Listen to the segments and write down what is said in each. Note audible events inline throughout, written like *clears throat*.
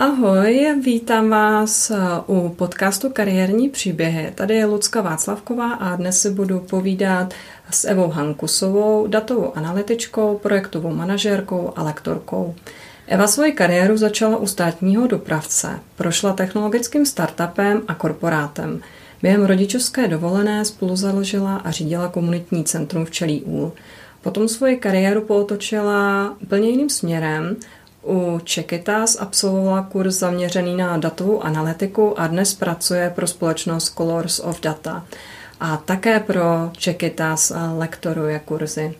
Ahoj, vítám vás u podcastu Kariérní příběhy. Tady je Lucka Václavková a dnes si budu povídat s Evou Hankusovou, datovou analytičkou, projektovou manažérkou a lektorkou. Eva svoji kariéru začala u státního dopravce, prošla technologickým startupem a korporátem. Během rodičovské dovolené spolu založila a řídila komunitní centrum v Čelí Úl. Potom svoji kariéru pootočila úplně jiným směrem u Čekitas absolvovala kurz zaměřený na datovou analytiku a dnes pracuje pro společnost Colors of Data. A také pro Čekitas lektoruje kurzy.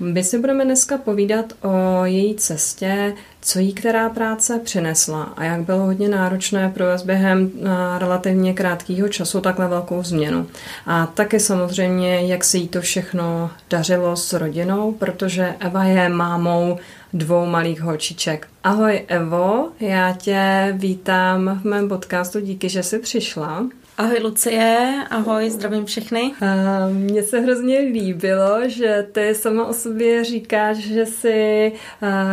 My si budeme dneska povídat o její cestě, co jí která práce přinesla a jak bylo hodně náročné provést během relativně krátkého času takhle velkou změnu. A taky samozřejmě, jak se jí to všechno dařilo s rodinou, protože Eva je mámou dvou malých holčiček. Ahoj Evo, já tě vítám v mém podcastu, díky, že jsi přišla. Ahoj Lucie, ahoj, zdravím všechny. Mně se hrozně líbilo, že ty sama o sobě říkáš, že jsi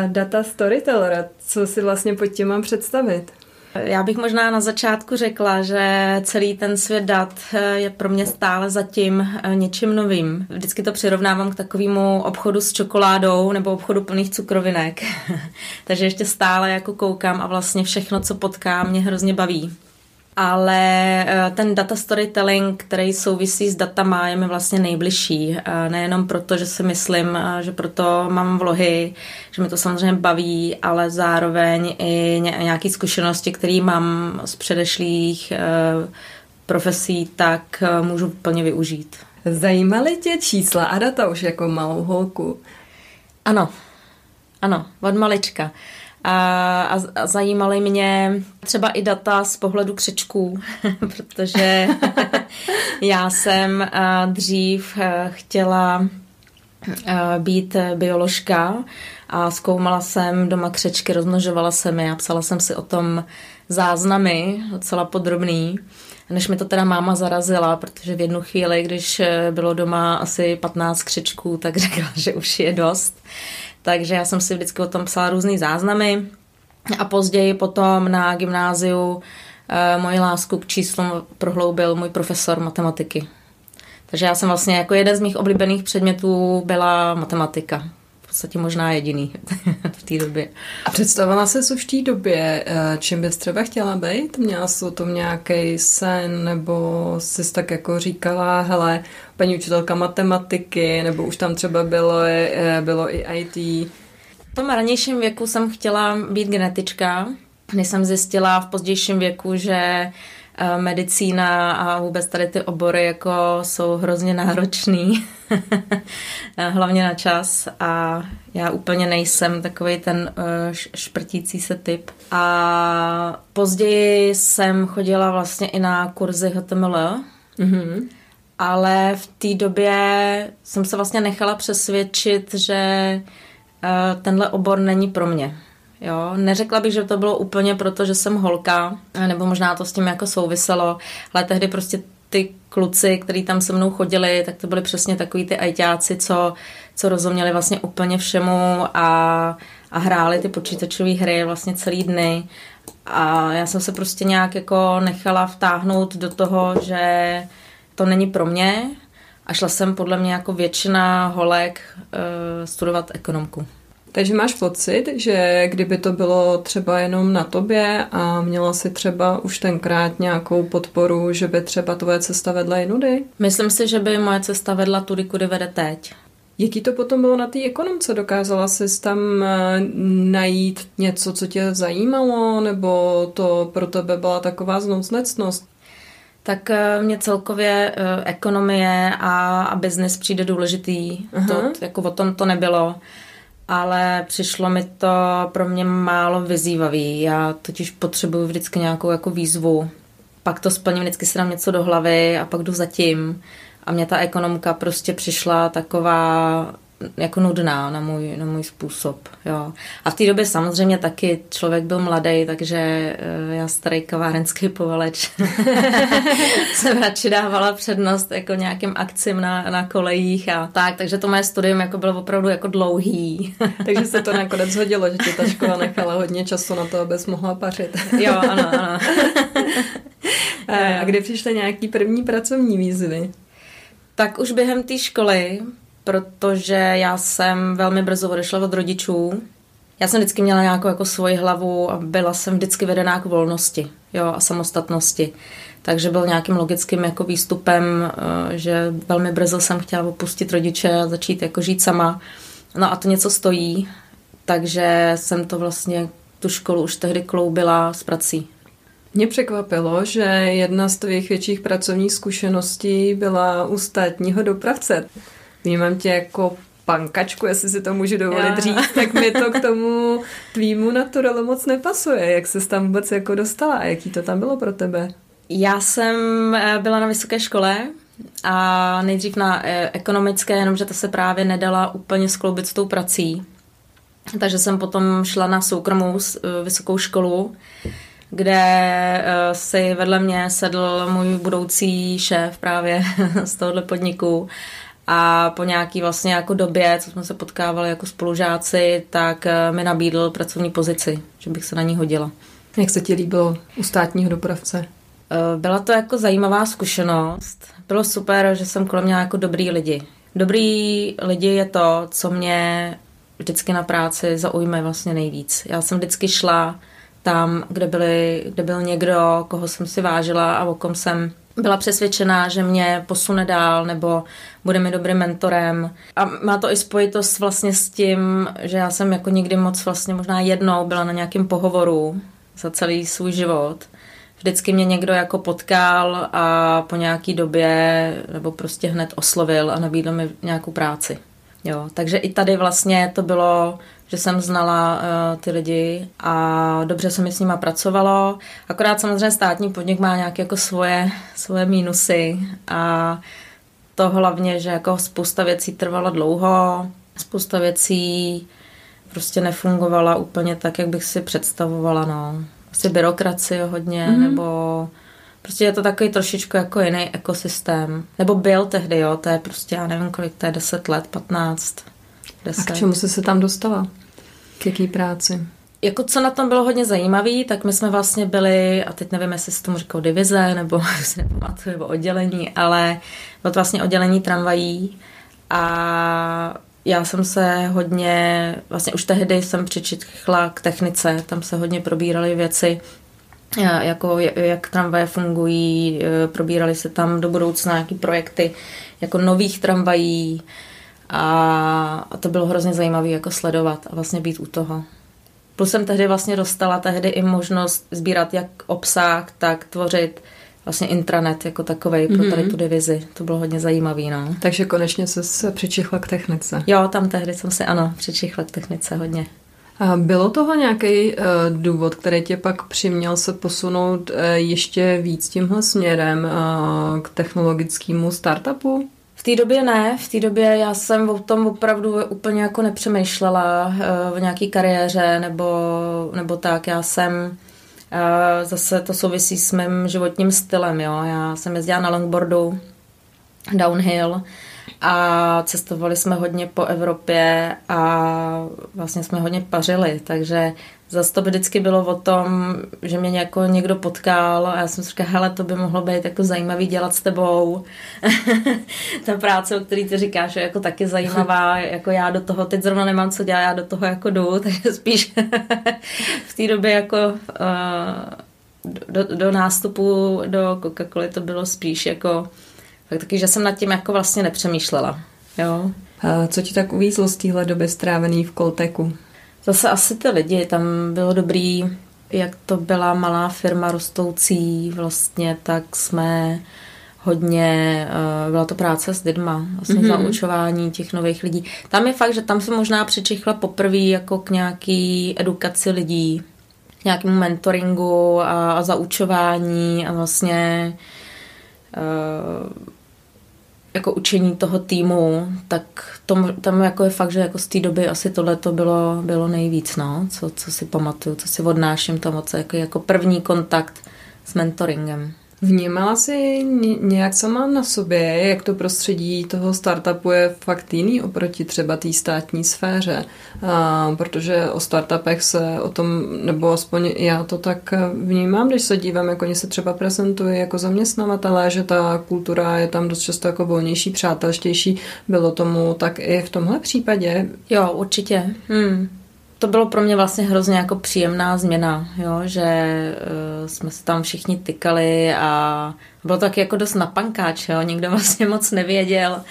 data storyteller. Co si vlastně pod tím mám představit? Já bych možná na začátku řekla, že celý ten svět dat eh, je pro mě stále zatím eh, něčím novým. Vždycky to přirovnávám k takovému obchodu s čokoládou nebo obchodu plných cukrovinek. *laughs* Takže ještě stále jako koukám a vlastně všechno, co potkám, mě hrozně baví ale eh, ten data storytelling, který souvisí s datama, je mi vlastně nejbližší. Eh, nejenom proto, že si myslím, eh, že proto mám vlohy, že mi to samozřejmě baví, ale zároveň i nějaké zkušenosti, které mám z předešlých profesí, tak můžu plně využít. Zajímaly tě čísla a data už jako malou holku? Ano, ano, od malička a, a, zajímaly mě třeba i data z pohledu křečků, *laughs* protože *laughs* já jsem dřív chtěla být bioložka a zkoumala jsem doma křečky, rozmnožovala jsem je a psala jsem si o tom záznamy, docela podrobný, než mi to teda máma zarazila, protože v jednu chvíli, když bylo doma asi 15 křečků, tak řekla, *laughs* že už je dost. Takže já jsem si vždycky o tom psala různý záznamy a později potom na gymnáziu e, moji lásku k číslům prohloubil můj profesor matematiky. Takže já jsem vlastně jako jeden z mých oblíbených předmětů byla matematika podstatě možná jediný *laughs* v té době. A představila se už v té době, eh, čím bys třeba chtěla být? Měla jsi o tom nějaký sen, nebo jsi tak jako říkala, hele, paní učitelka matematiky, nebo už tam třeba bylo, eh, bylo i IT? V tom ranějším věku jsem chtěla být genetička, než jsem zjistila v pozdějším věku, že medicína a vůbec tady ty obory jako jsou hrozně náročný, eh, *laughs* hlavně na čas a já úplně nejsem takový ten eh, šprtící se typ. A později jsem chodila vlastně i na kurzy HTML, mm-hmm. ale v té době jsem se vlastně nechala přesvědčit, že tenhle obor není pro mě Jo, neřekla bych, že to bylo úplně proto, že jsem holka, nebo možná to s tím jako souviselo, ale tehdy prostě ty kluci, kteří tam se mnou chodili, tak to byli přesně takový ty ajťáci, co, co rozuměli vlastně úplně všemu a, a hráli ty počítačové hry vlastně celý dny. A já jsem se prostě nějak jako nechala vtáhnout do toho, že to není pro mě a šla jsem podle mě jako většina holek uh, studovat ekonomku. Takže máš pocit, že kdyby to bylo třeba jenom na tobě a měla si třeba už tenkrát nějakou podporu, že by třeba tvoje cesta vedla jinudy? Myslím si, že by moje cesta vedla tudy, kudy vede teď. Jaký to potom bylo na té ekonomce? Dokázala jsi tam eh, najít něco, co tě zajímalo, nebo to pro tebe byla taková znouzecnost? Tak eh, mě celkově uh, ekonomie a, a biznis přijde důležitý. To, jako o tom to nebylo ale přišlo mi to pro mě málo vyzývavý. Já totiž potřebuju vždycky nějakou jako výzvu. Pak to splním, vždycky si dám něco do hlavy a pak jdu zatím. A mě ta ekonomka prostě přišla taková jako nudná na můj, na můj způsob. Jo. A v té době samozřejmě taky člověk byl mladý, takže eh, já starý kavárenský povaleč *laughs* jsem radši dávala přednost jako nějakým akcím na, na kolejích a tak, takže to moje studium jako bylo opravdu jako dlouhý. *laughs* takže se to nakonec hodilo, že ti ta škola nechala hodně času na to, abys mohla pařit. jo, ano, ano. a, *laughs* a kdy přišly nějaký první pracovní výzvy? Tak už během té školy protože já jsem velmi brzo odešla od rodičů. Já jsem vždycky měla nějakou jako svoji hlavu a byla jsem vždycky vedená k volnosti jo, a samostatnosti. Takže byl nějakým logickým jako výstupem, eh, že velmi brzo jsem chtěla opustit rodiče a začít jako žít sama. No a to něco stojí, takže jsem to vlastně tu školu už tehdy kloubila s prací. Mě překvapilo, že jedna z tvých větších pracovních zkušeností byla u státního dopravce. Vnímám tě jako pankačku, jestli si to můžu dovolit Já. říct, tak mi to k tomu tvýmu naturalu moc nepasuje. Jak se tam vůbec jako dostala a jaký to tam bylo pro tebe? Já jsem eh, byla na vysoké škole a nejdřív na eh, ekonomické, jenomže to se právě nedala úplně skloubit s tou prací. Takže jsem potom šla na soukromou eh, vysokou školu, kde si vedle mě sedl můj budoucí šéf právě *laughs* z tohohle podniku a po nějaký vlastně jako době, co jsme se potkávali jako spolužáci, tak eh, mi nabídl pracovní pozici, že bych se na ní hodila. Jak se ti líbilo u státního dopravce? Eh, byla to jako zajímavá zkušenost. Bylo super, že jsem kolem měla jako dobrý lidi. Dobrý lidi je to, co mě vždycky na práci zaujme vlastně nejvíc. Já jsem vždycky šla tam, kde, byli, kde byl někdo, koho jsem si vážila a o kom jsem byla přesvědčená, že mě posune dál nebo bude mi dobrým mentorem. A má to i spojitost vlastně s tím, že já jsem jako nikdy moc vlastně možná jednou byla na nějakém pohovoru za celý svůj život. Vždycky mě někdo jako potkal a po nějaký době nebo prostě hned oslovil a nabídl mi nějakou práci. Jo, takže i tady vlastně to bylo že jsem znala uh, ty lidi a dobře se mi s nima pracovalo. Akorát samozřejmě státní podnik má nějaké jako svoje, svoje mínusy a to hlavně, že jako spousta věcí trvala dlouho, spousta věcí prostě nefungovala úplně tak, jak bych si představovala, no. Asi byrokracie hodně, mm-hmm. nebo prostě je to takový trošičku jako jiný ekosystém. Nebo byl tehdy, jo, to je prostě, já nevím kolik, to je 10 let, 15. 10. A k čemu jsi se tam dostala? K jaký práci? Jako co na tom bylo hodně zajímavé, tak my jsme vlastně byli, a teď nevím, jestli se tomu říkal divize, nebo *laughs* si nepamatuju, nebo oddělení, ale bylo to vlastně oddělení tramvají a já jsem se hodně, vlastně už tehdy jsem přičitla k technice, tam se hodně probíraly věci, jako jak tramvaje fungují, e, probíraly se tam do budoucna nějaké projekty jako nových tramvají, a to bylo hrozně zajímavé jako sledovat a vlastně být u toho. Plus jsem tehdy vlastně dostala tehdy i možnost sbírat jak obsah, tak tvořit vlastně intranet jako takový pro tady mhm. tu divizi. To bylo hodně zajímavý, no. Takže konečně se, se přičichla k technice. Jo, tam tehdy jsem si, ano, přičichla k technice hodně. A bylo toho nějaký uh, důvod, který tě pak přiměl se posunout uh, ještě víc tímhle směrem uh, k technologickému startupu? V té době ne, v té době já jsem o tom opravdu úplně jako nepřemýšlela v nějaké kariéře nebo, nebo tak. Já jsem zase to souvisí s mým životním stylem, jo. Já jsem jezdila na longboardu, downhill a cestovali jsme hodně po Evropě a vlastně jsme hodně pařili, takže zase to by vždycky bylo o tom, že mě jako někdo potkal a já jsem si říkala, hele, to by mohlo být jako zajímavý dělat s tebou. *laughs* Ta práce, o který ty říkáš, je jako taky zajímavá, *laughs* jako já do toho, teď zrovna nemám co dělat, já do toho jako jdu, *laughs* takže spíš v té době jako uh, do, do nástupu do Coca-Coly to bylo spíš jako tak taky, že jsem nad tím jako vlastně nepřemýšlela. Jo. A co ti tak uvízlo z téhle doby strávený v Kolteku? Zase asi ty lidi, tam bylo dobrý, jak to byla malá firma rostoucí vlastně, tak jsme hodně, uh, byla to práce s lidma, vlastně mm-hmm. zaučování těch nových lidí. Tam je fakt, že tam jsem možná přičichla poprvé jako k nějaký edukaci lidí, k nějakému mentoringu a, a zaučování a vlastně uh, jako učení toho týmu, tak tom, tam jako je fakt, že jako z té doby asi tohle to bylo, bylo nejvíc, no, co, co si pamatuju, co si odnáším tam od jako, jako první kontakt s mentoringem. Vnímala jsi nějak sama na sobě, jak to prostředí toho startupu je fakt jiný oproti třeba té státní sféře, a, protože o startupech se o tom, nebo aspoň já to tak vnímám, když se dívám, jak oni se třeba prezentují jako zaměstnavatelé, že ta kultura je tam dost často jako volnější, přátelštější. Bylo tomu tak i v tomhle případě? Jo, určitě. Hmm to bylo pro mě vlastně hrozně jako příjemná změna, jo, že uh, jsme se tam všichni tykali a bylo to taky jako dost napankáč, jo, nikdo *laughs* vlastně moc nevěděl,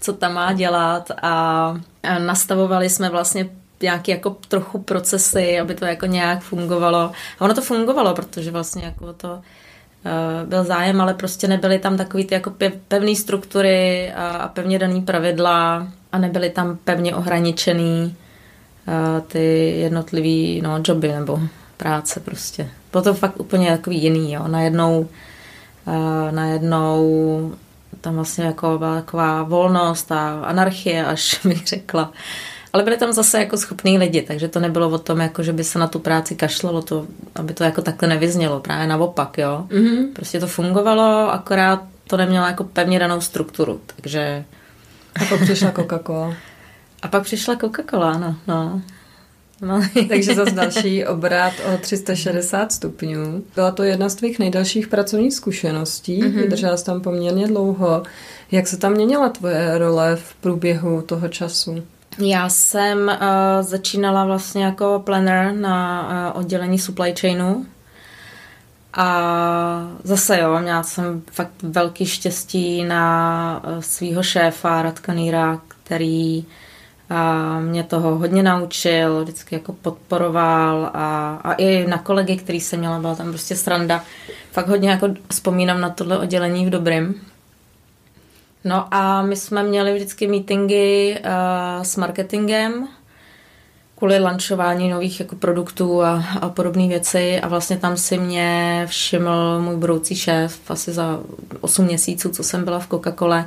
co tam má dělat a, nastavovali jsme vlastně nějaké jako trochu procesy, aby to jako nějak fungovalo. A ono to fungovalo, protože vlastně jako to uh, byl zájem, ale prostě nebyly tam takový ty jako pevné struktury a, pevně daný pravidla a nebyly tam pevně ohraničený ty jednotlivý no, joby nebo práce prostě. Bylo to fakt úplně takový jiný, jo. Najednou, najednou tam vlastně jako byla taková volnost a anarchie, až *laughs* bych řekla. Ale byli tam zase jako schopní lidi, takže to nebylo o tom, jako, že by se na tu práci kašlalo, to, aby to jako takhle nevyznělo, právě naopak, jo. Mm-hmm. Prostě to fungovalo, akorát to nemělo jako pevně danou strukturu, takže... A pak přišla Coca-Cola. A pak přišla Coca-Cola, no. no. No. *laughs* Takže zase další obrat o 360 stupňů. Byla to jedna z tvých nejdelších pracovních zkušeností, mm-hmm. vydržela jsi tam poměrně dlouho. Jak se tam měnila tvoje role v průběhu toho času? Já jsem uh, začínala vlastně jako planner na uh, oddělení supply chainu a zase jo, měla jsem fakt velký štěstí na uh, svého šéfa Radka Nýra, který a mě toho hodně naučil, vždycky jako podporoval a, a i na kolegy, který jsem měla, byla tam prostě sranda. Fakt hodně jako vzpomínám na tohle oddělení v dobrým. No a my jsme měli vždycky meetingy uh, s marketingem kvůli lanchování nových jako produktů a, a podobné věci a vlastně tam si mě všiml můj budoucí šéf asi za 8 měsíců, co jsem byla v Coca-Cole,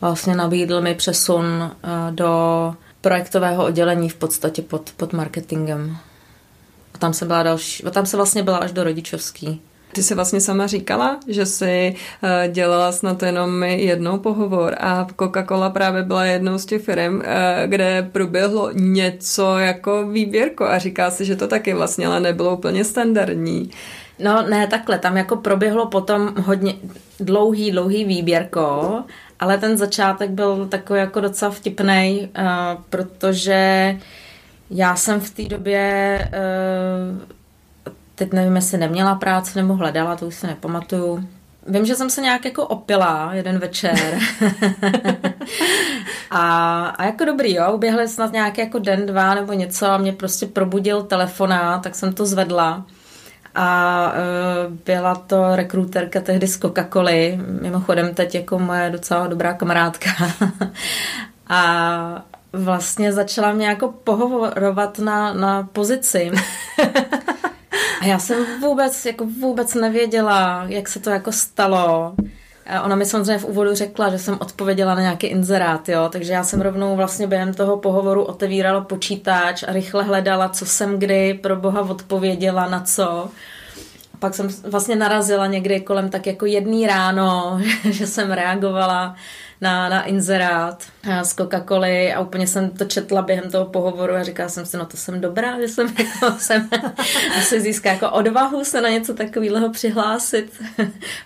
vlastně nabídl mi přesun uh, do projektového oddělení v podstatě pod, pod marketingem. A tam se byla další, a tam se vlastně byla až do rodičovský. Ty jsi vlastně sama říkala, že jsi uh, dělala snad jenom jednou pohovor a Coca-Cola právě byla jednou z těch firm, uh, kde proběhlo něco jako výběrko a říká si, že to taky vlastně ale nebylo úplně standardní. No ne, takhle, tam jako proběhlo potom hodně dlouhý, dlouhý výběrko ale ten začátek byl takový jako docela vtipný, uh, protože já jsem v té době, uh, teď nevím, jestli neměla práci nebo hledala, to už se nepamatuju. Vím, že jsem se nějak jako opila jeden večer. *laughs* a, a jako dobrý, jo, uběhli snad nějaký jako den, dva nebo něco a mě prostě probudil telefonát, tak jsem to zvedla a uh, byla to rekruterka tehdy z Coca-Coly, mimochodem teď jako moje docela dobrá kamarádka. *laughs* a vlastně začala mě jako pohovorovat na, na pozici. *laughs* a já jsem vůbec, jako vůbec nevěděla, jak se to jako stalo. Ona mi samozřejmě v úvodu řekla, že jsem odpověděla na nějaký inzerát, jo, takže já jsem rovnou vlastně během toho pohovoru otevírala počítač a rychle hledala, co jsem kdy pro boha odpověděla na co. Pak jsem vlastně narazila někdy kolem tak jako jedný ráno, *laughs* že jsem reagovala na, na inzerát z Coca-Coly a úplně jsem to četla během toho pohovoru a říkala jsem si, no to jsem dobrá, že jsem, *laughs* jako, jsem *laughs* asi získá jako odvahu se na něco takového přihlásit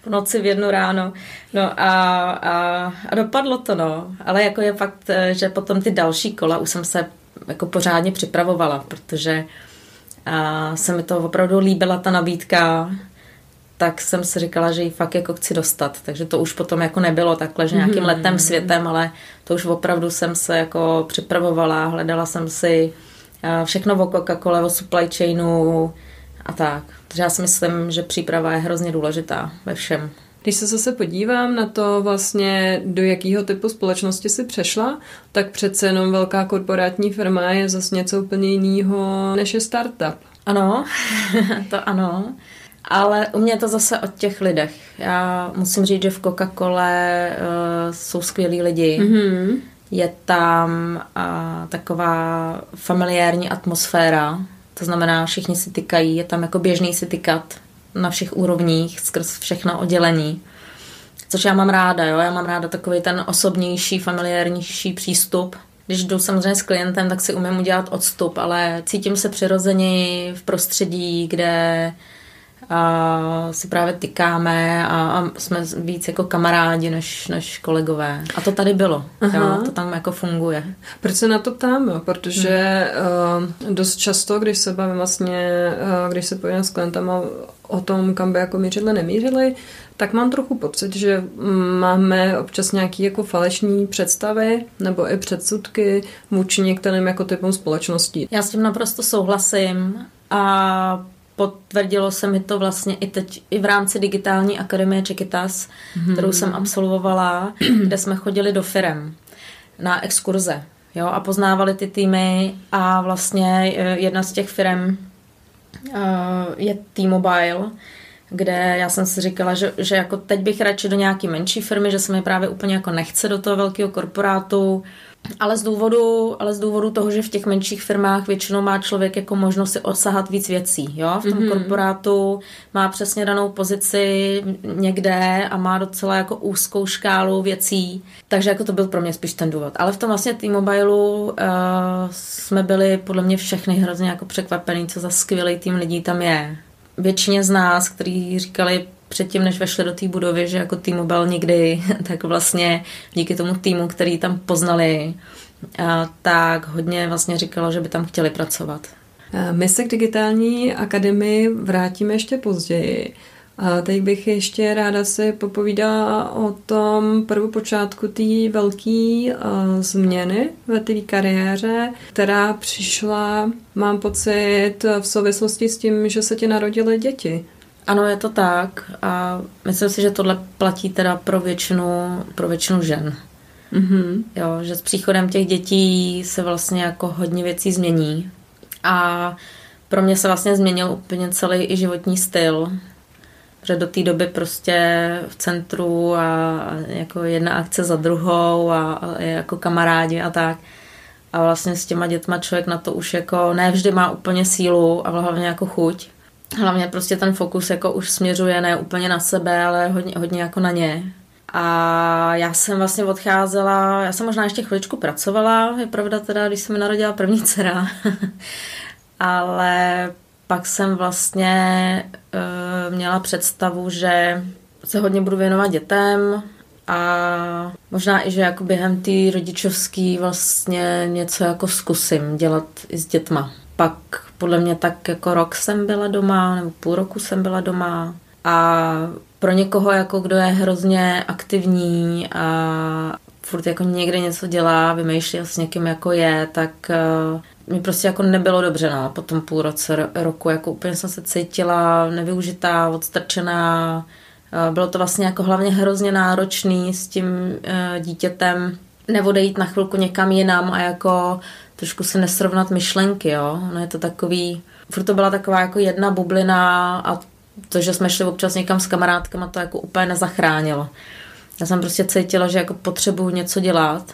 v noci v jednu ráno. No a, a, a dopadlo to, no. Ale jako je fakt, že potom ty další kola už jsem se jako pořádně připravovala, protože a se mi to opravdu líbila ta nabídka tak jsem si říkala, že ji fakt jako chci dostat. Takže to už potom jako nebylo takhle, že nějakým mm-hmm. letem světem, ale to už opravdu jsem se jako připravovala, hledala jsem si eh, všechno o Coca-Cola, o supply chainu a tak. Takže já si myslím, že příprava je hrozně důležitá ve všem. Když se zase podívám na to vlastně, do jakého typu společnosti si přešla, tak přece jenom velká korporátní firma je zase něco úplně jiného než je startup. Ano, *laughs* to ano. Ale u mě je to zase o těch lidech. Já musím říct, že v Coca-Cole uh, jsou skvělí lidi. Mm-hmm. Je tam uh, taková familiární atmosféra, to znamená, všichni si tykají, je tam jako běžný si tykat na všech úrovních, skrz všechna oddělení. Což já mám ráda, jo? já mám ráda takový ten osobnější, familiárnější přístup. Když jdu samozřejmě s klientem, tak si umím udělat odstup, ale cítím se přirozeně v prostředí, kde a si právě tykáme a, a jsme víc jako kamarádi než, než kolegové. A to tady bylo. Jo? To tam jako funguje. Proč se na to ptám? Protože hmm. uh, dost často, když se bavím vlastně, uh, když se pojím s klientama o tom, kam by jako mířili, nemířili, tak mám trochu pocit, že máme občas nějaký jako falešní představy nebo i předsudky vůči některým jako typům společností. Já s tím naprosto souhlasím a potvrdilo se mi to vlastně i teď i v rámci digitální akademie Čekitas, mm-hmm. kterou jsem absolvovala, *clears throat* kde jsme chodili do firem na exkurze jo, a poznávali ty týmy a vlastně eh, jedna z těch firm uh, je T-Mobile, kde já jsem si říkala, že, že jako teď bych radši do nějaké menší firmy, že se mi právě úplně jako nechce do toho velkého korporátu, ale z důvodu, ale z důvodu toho, že v těch menších firmách většinou má člověk jako možnost si osahat víc věcí. Jo? V tom mm-hmm. korporátu má přesně danou pozici někde a má docela jako úzkou škálu věcí. Takže jako to byl pro mě spíš ten důvod. Ale v tom vlastně T-Mobileu uh, jsme byli podle mě všechny hrozně jako překvapení, co za skvělý tým lidí tam je. Většině z nás, kteří říkali, předtím, než vešli do té budovy, že jako byl nikdy, *laughs* tak vlastně díky tomu týmu, který tam poznali, tak hodně vlastně říkalo, že by tam chtěli pracovat. My se k digitální akademii vrátíme ještě později. A teď bych ještě ráda si popovídala o tom prvopočátku té velké uh, změny ve té kariéře, která přišla, mám pocit, v souvislosti s tím, že se ti narodily děti. Ano, je to tak a myslím si, že tohle platí teda pro většinu, pro většinu žen. Mm-hmm. Jo, že s příchodem těch dětí se vlastně jako hodně věcí změní a pro mě se vlastně změnil úplně celý i životní styl, že do té doby prostě v centru a, jako jedna akce za druhou a, a jako kamarádi a tak. A vlastně s těma dětma člověk na to už jako ne vždy má úplně sílu a hlavně jako chuť. Hlavně prostě ten fokus jako už směřuje ne úplně na sebe, ale hodně, hodně jako na ně. A já jsem vlastně odcházela, já jsem možná ještě chviličku pracovala, je pravda teda, když se mi narodila první dcera, *laughs* ale pak jsem vlastně uh, měla představu, že se hodně budu věnovat dětem a možná i, že jako během té rodičovský vlastně něco jako zkusím dělat i s dětma. Pak podle mě tak jako rok jsem byla doma, nebo půl roku jsem byla doma. A pro někoho, jako kdo je hrozně aktivní a furt jako někde něco dělá, vymýšlí s někým jako je, tak uh, mi prostě jako nebylo dobře, no, po tom půl roce, roku, jako úplně jsem se cítila nevyužitá, odstrčená, uh, bylo to vlastně jako hlavně hrozně náročný s tím uh, dítětem, neodejít na chvilku někam jinam a jako trošku se nesrovnat myšlenky, jo. No je to takový, furt to byla taková jako jedna bublina a to, že jsme šli občas někam s kamarádkama, to jako úplně nezachránilo. Já jsem prostě cítila, že jako potřebuju něco dělat,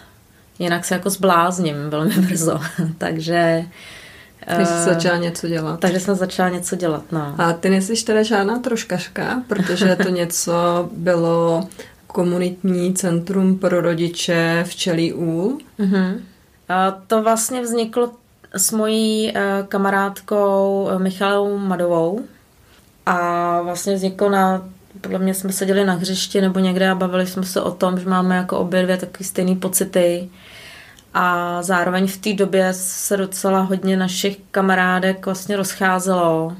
jinak se jako zblázním velmi *laughs* brzo. takže... Takže jsi začala něco dělat. Takže jsem začala něco dělat, no. A ty nejsi teda žádná troškařka, protože to něco bylo komunitní centrum pro rodiče včelí úl. Mm-hmm. To vlastně vzniklo s mojí eh, kamarádkou eh, Michalou Madovou a vlastně vzniklo na, podle mě jsme seděli na hřišti nebo někde a bavili jsme se o tom, že máme jako obě dvě takové stejné pocity a zároveň v té době se docela hodně našich kamarádek vlastně rozcházelo.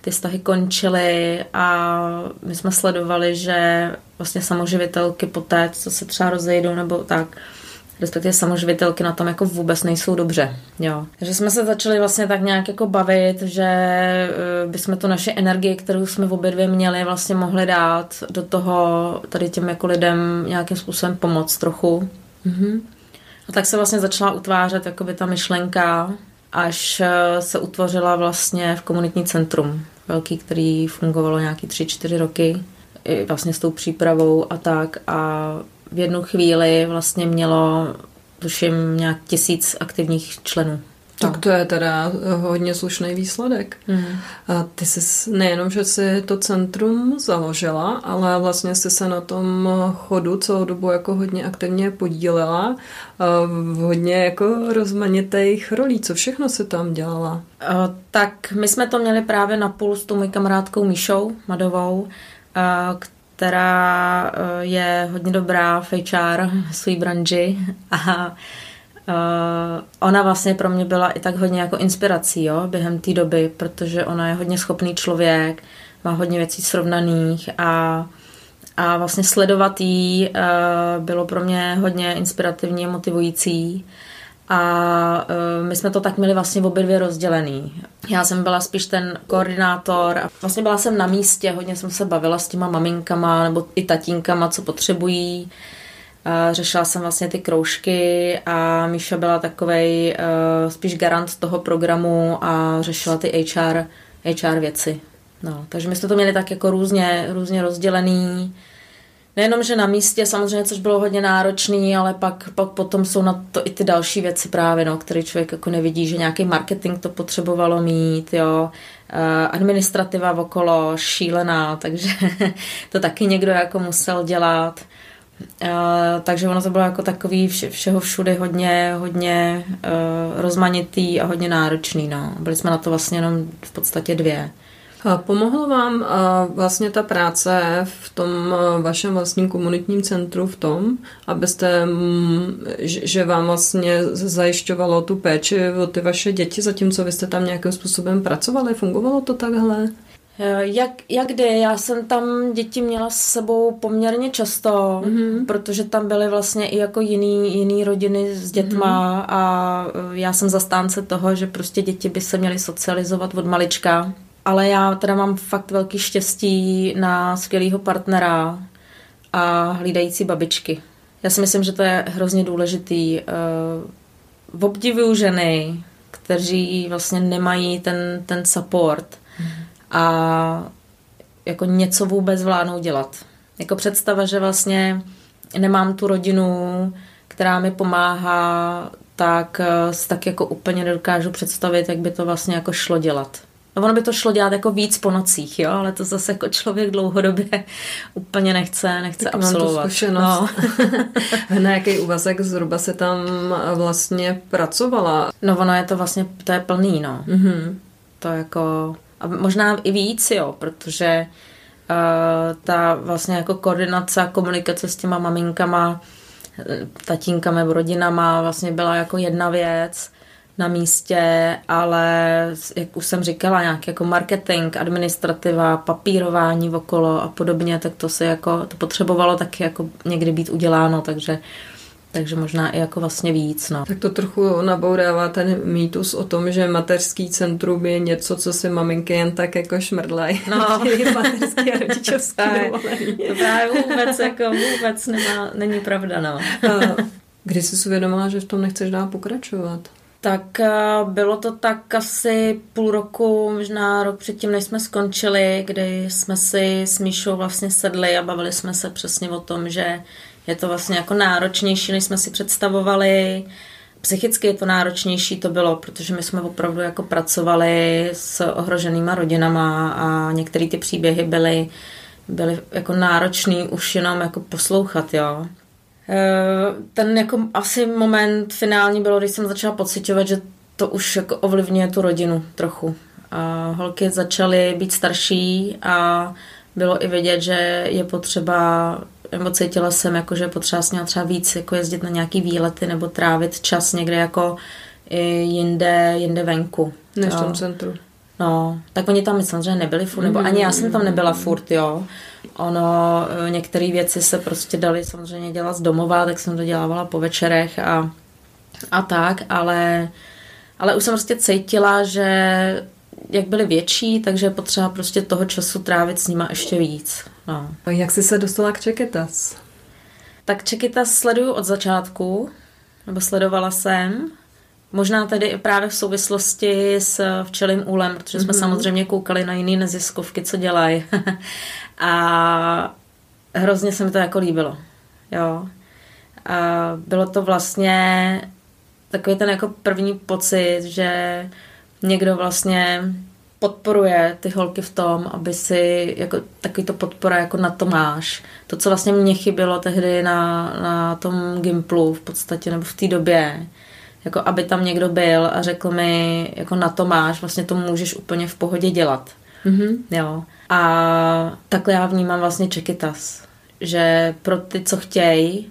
Ty vztahy končily a my jsme sledovali, že vlastně samoživitelky poté, co se třeba rozejdou nebo tak, respektive samoživitelky na tom jako vůbec nejsou dobře. Jo. Takže jsme se začali vlastně tak nějak jako bavit, že eh, bychom tu naše energii, kterou jsme v obě dvě měli, vlastně mohli dát do toho tady těm jako lidem nějakým způsobem pomoct trochu. Mm-hmm. A tak se vlastně začala utvářet jakoby ta myšlenka, až eh, se utvořila vlastně v komunitní centrum velký, který fungovalo nějaký tři, čtyři roky, i vlastně s tou přípravou a tak a v jednu chvíli vlastně mělo tuším nějak tisíc aktivních členů. Tak to je teda hodně slušný výsledek. Mm. A ty jsi nejenom, že jsi to centrum založila, ale vlastně jsi se na tom chodu celou dobu jako hodně aktivně podílela v hodně jako rozmanitých rolí. Co všechno se tam dělala? Tak my jsme to měli právě na půl s tou mojí kamarádkou Míšou Madovou, která je hodně dobrá v HR, svý branži a Uh, ona vlastně pro mě byla i tak hodně jako inspirací jo, během té doby, protože ona je hodně schopný člověk, má hodně věcí srovnaných a, a vlastně sledovat jí uh, bylo pro mě hodně inspirativní a motivující. A uh, my jsme to tak měli vlastně obě dvě rozdělený. Já jsem byla spíš ten koordinátor a vlastně byla jsem na místě, hodně jsem se bavila s těma maminkama nebo i tatínkama, co potřebují. Řešila jsem vlastně ty kroužky a Míša byla takovej uh, spíš garant toho programu a řešila ty HR, HR věci. No, takže my jsme to měli tak jako různě, různě rozdělený. Nejenom, že na místě samozřejmě, což bylo hodně náročný, ale pak, pak potom jsou na to i ty další věci právě, no, které člověk jako nevidí, že nějaký marketing to potřebovalo mít, jo, administrativa okolo šílená, *laughs* takže to taky někdo jako musel dělat. Uh, takže ono to bylo jako takový vše, všeho všude hodně, hodně uh, rozmanitý a hodně náročný. No. Byli jsme na to vlastně jenom v podstatě dvě. Pomohlo vám vlastně ta práce v tom vašem vlastním komunitním centru v tom, abyste, že vám vlastně zajišťovalo tu péči o ty vaše děti, zatímco vy jste tam nějakým způsobem pracovali? Fungovalo to takhle? Eh, jak, jak kdy? Já jsem tam děti měla s sebou poměrně často, mm-hmm. protože tam byly vlastně i jako jiný, jiný rodiny s dětma mm-hmm. a eh, já jsem zastánce toho, že prostě děti by se měly socializovat od malička. Ale já teda mám fakt velký štěstí na skvělého partnera a hlídající babičky. Já si myslím, že to je hrozně důležitý. Uh, obdivuju ženy, kteří vlastně nemají ten, ten support. A jako něco vůbec zvládnou dělat. Jako představa, že vlastně nemám tu rodinu, která mi pomáhá, tak, eh, tak jako úplně nedokážu představit, jak by to vlastně jako šlo dělat. No ono by to šlo dělat jako víc po nocích, jo, ale to zase jako člověk dlouhodobě úplně nechce, nechce tak absolvovat. Mám tu zkušenost. No. *laughs* Na jaký úvazek zhruba se tam vlastně pracovala? No ono je to vlastně, to je plný, no. Mm-hmm. To jako a možná i víc, jo, protože uh, ta vlastně jako koordinace a komunikace s těma maminkama, eh, tatínkami, rodinama vlastně byla jako jedna věc na místě, ale jak už jsem říkala, nějak jako marketing, administrativa, papírování okolo a podobně, tak to se jako, to potřebovalo taky jako někdy být uděláno, takže takže možná i jako vlastně víc. No. Tak to trochu nabourává ten mýtus o tom, že mateřský centrum je něco, co si maminky jen tak jako šmrdlají. No. *laughs* mateřský a rodičovský To právě vůbec, jako vůbec nemá, není pravda. No. Kdy jsi si uvědomila, že v tom nechceš dál pokračovat? Tak eh, bylo to tak asi půl roku, možná rok předtím, než jsme skončili, kdy jsme si s Míšou vlastně sedli a bavili jsme se přesně o tom, že je to vlastně jako náročnější, než jsme si představovali. Psychicky je to náročnější to bylo, protože my jsme opravdu jako pracovali s ohroženýma rodinama a některé ty příběhy byly, byly jako náročný už jenom jako poslouchat, jo. E, ten jako asi moment finální bylo, když jsem začala pocitovat, že to už jako ovlivňuje tu rodinu trochu. A holky začaly být starší a bylo i vidět, že je potřeba nebo cítila jsem, jako, že potřeba s třeba víc jako jezdit na nějaký výlety nebo trávit čas někde jako jinde, jinde venku. Než v tom centru. No, tak oni tam samozřejmě nebyli furt, nebo ani já jsem tam nebyla furt, jo. Ono, e, některé věci se prostě dali samozřejmě dělat z domova, tak jsem to dělávala po večerech a, a tak, ale, ale už jsem prostě cítila, že jak byly větší, takže je potřeba prostě toho času trávit s nima ještě víc. No. Jak jsi se dostala k Čekytas? Tak Čekytas sleduju od začátku, nebo sledovala jsem. Možná tedy právě v souvislosti s včelým úlem, protože jsme mm-hmm. samozřejmě koukali na jiné neziskovky, co dělají. *laughs* a hrozně se mi to jako líbilo. Jo. A bylo to vlastně takový ten jako první pocit, že někdo vlastně podporuje ty holky v tom, aby si jako takový to podpora jako na to máš. To, co vlastně mě chybělo tehdy na, na tom Gimplu v podstatě, nebo v té době, jako aby tam někdo byl a řekl mi, jako na to máš, vlastně to můžeš úplně v pohodě dělat. Mm-hmm. Jo. A takhle já vnímám vlastně Čekytas, že pro ty, co chtějí,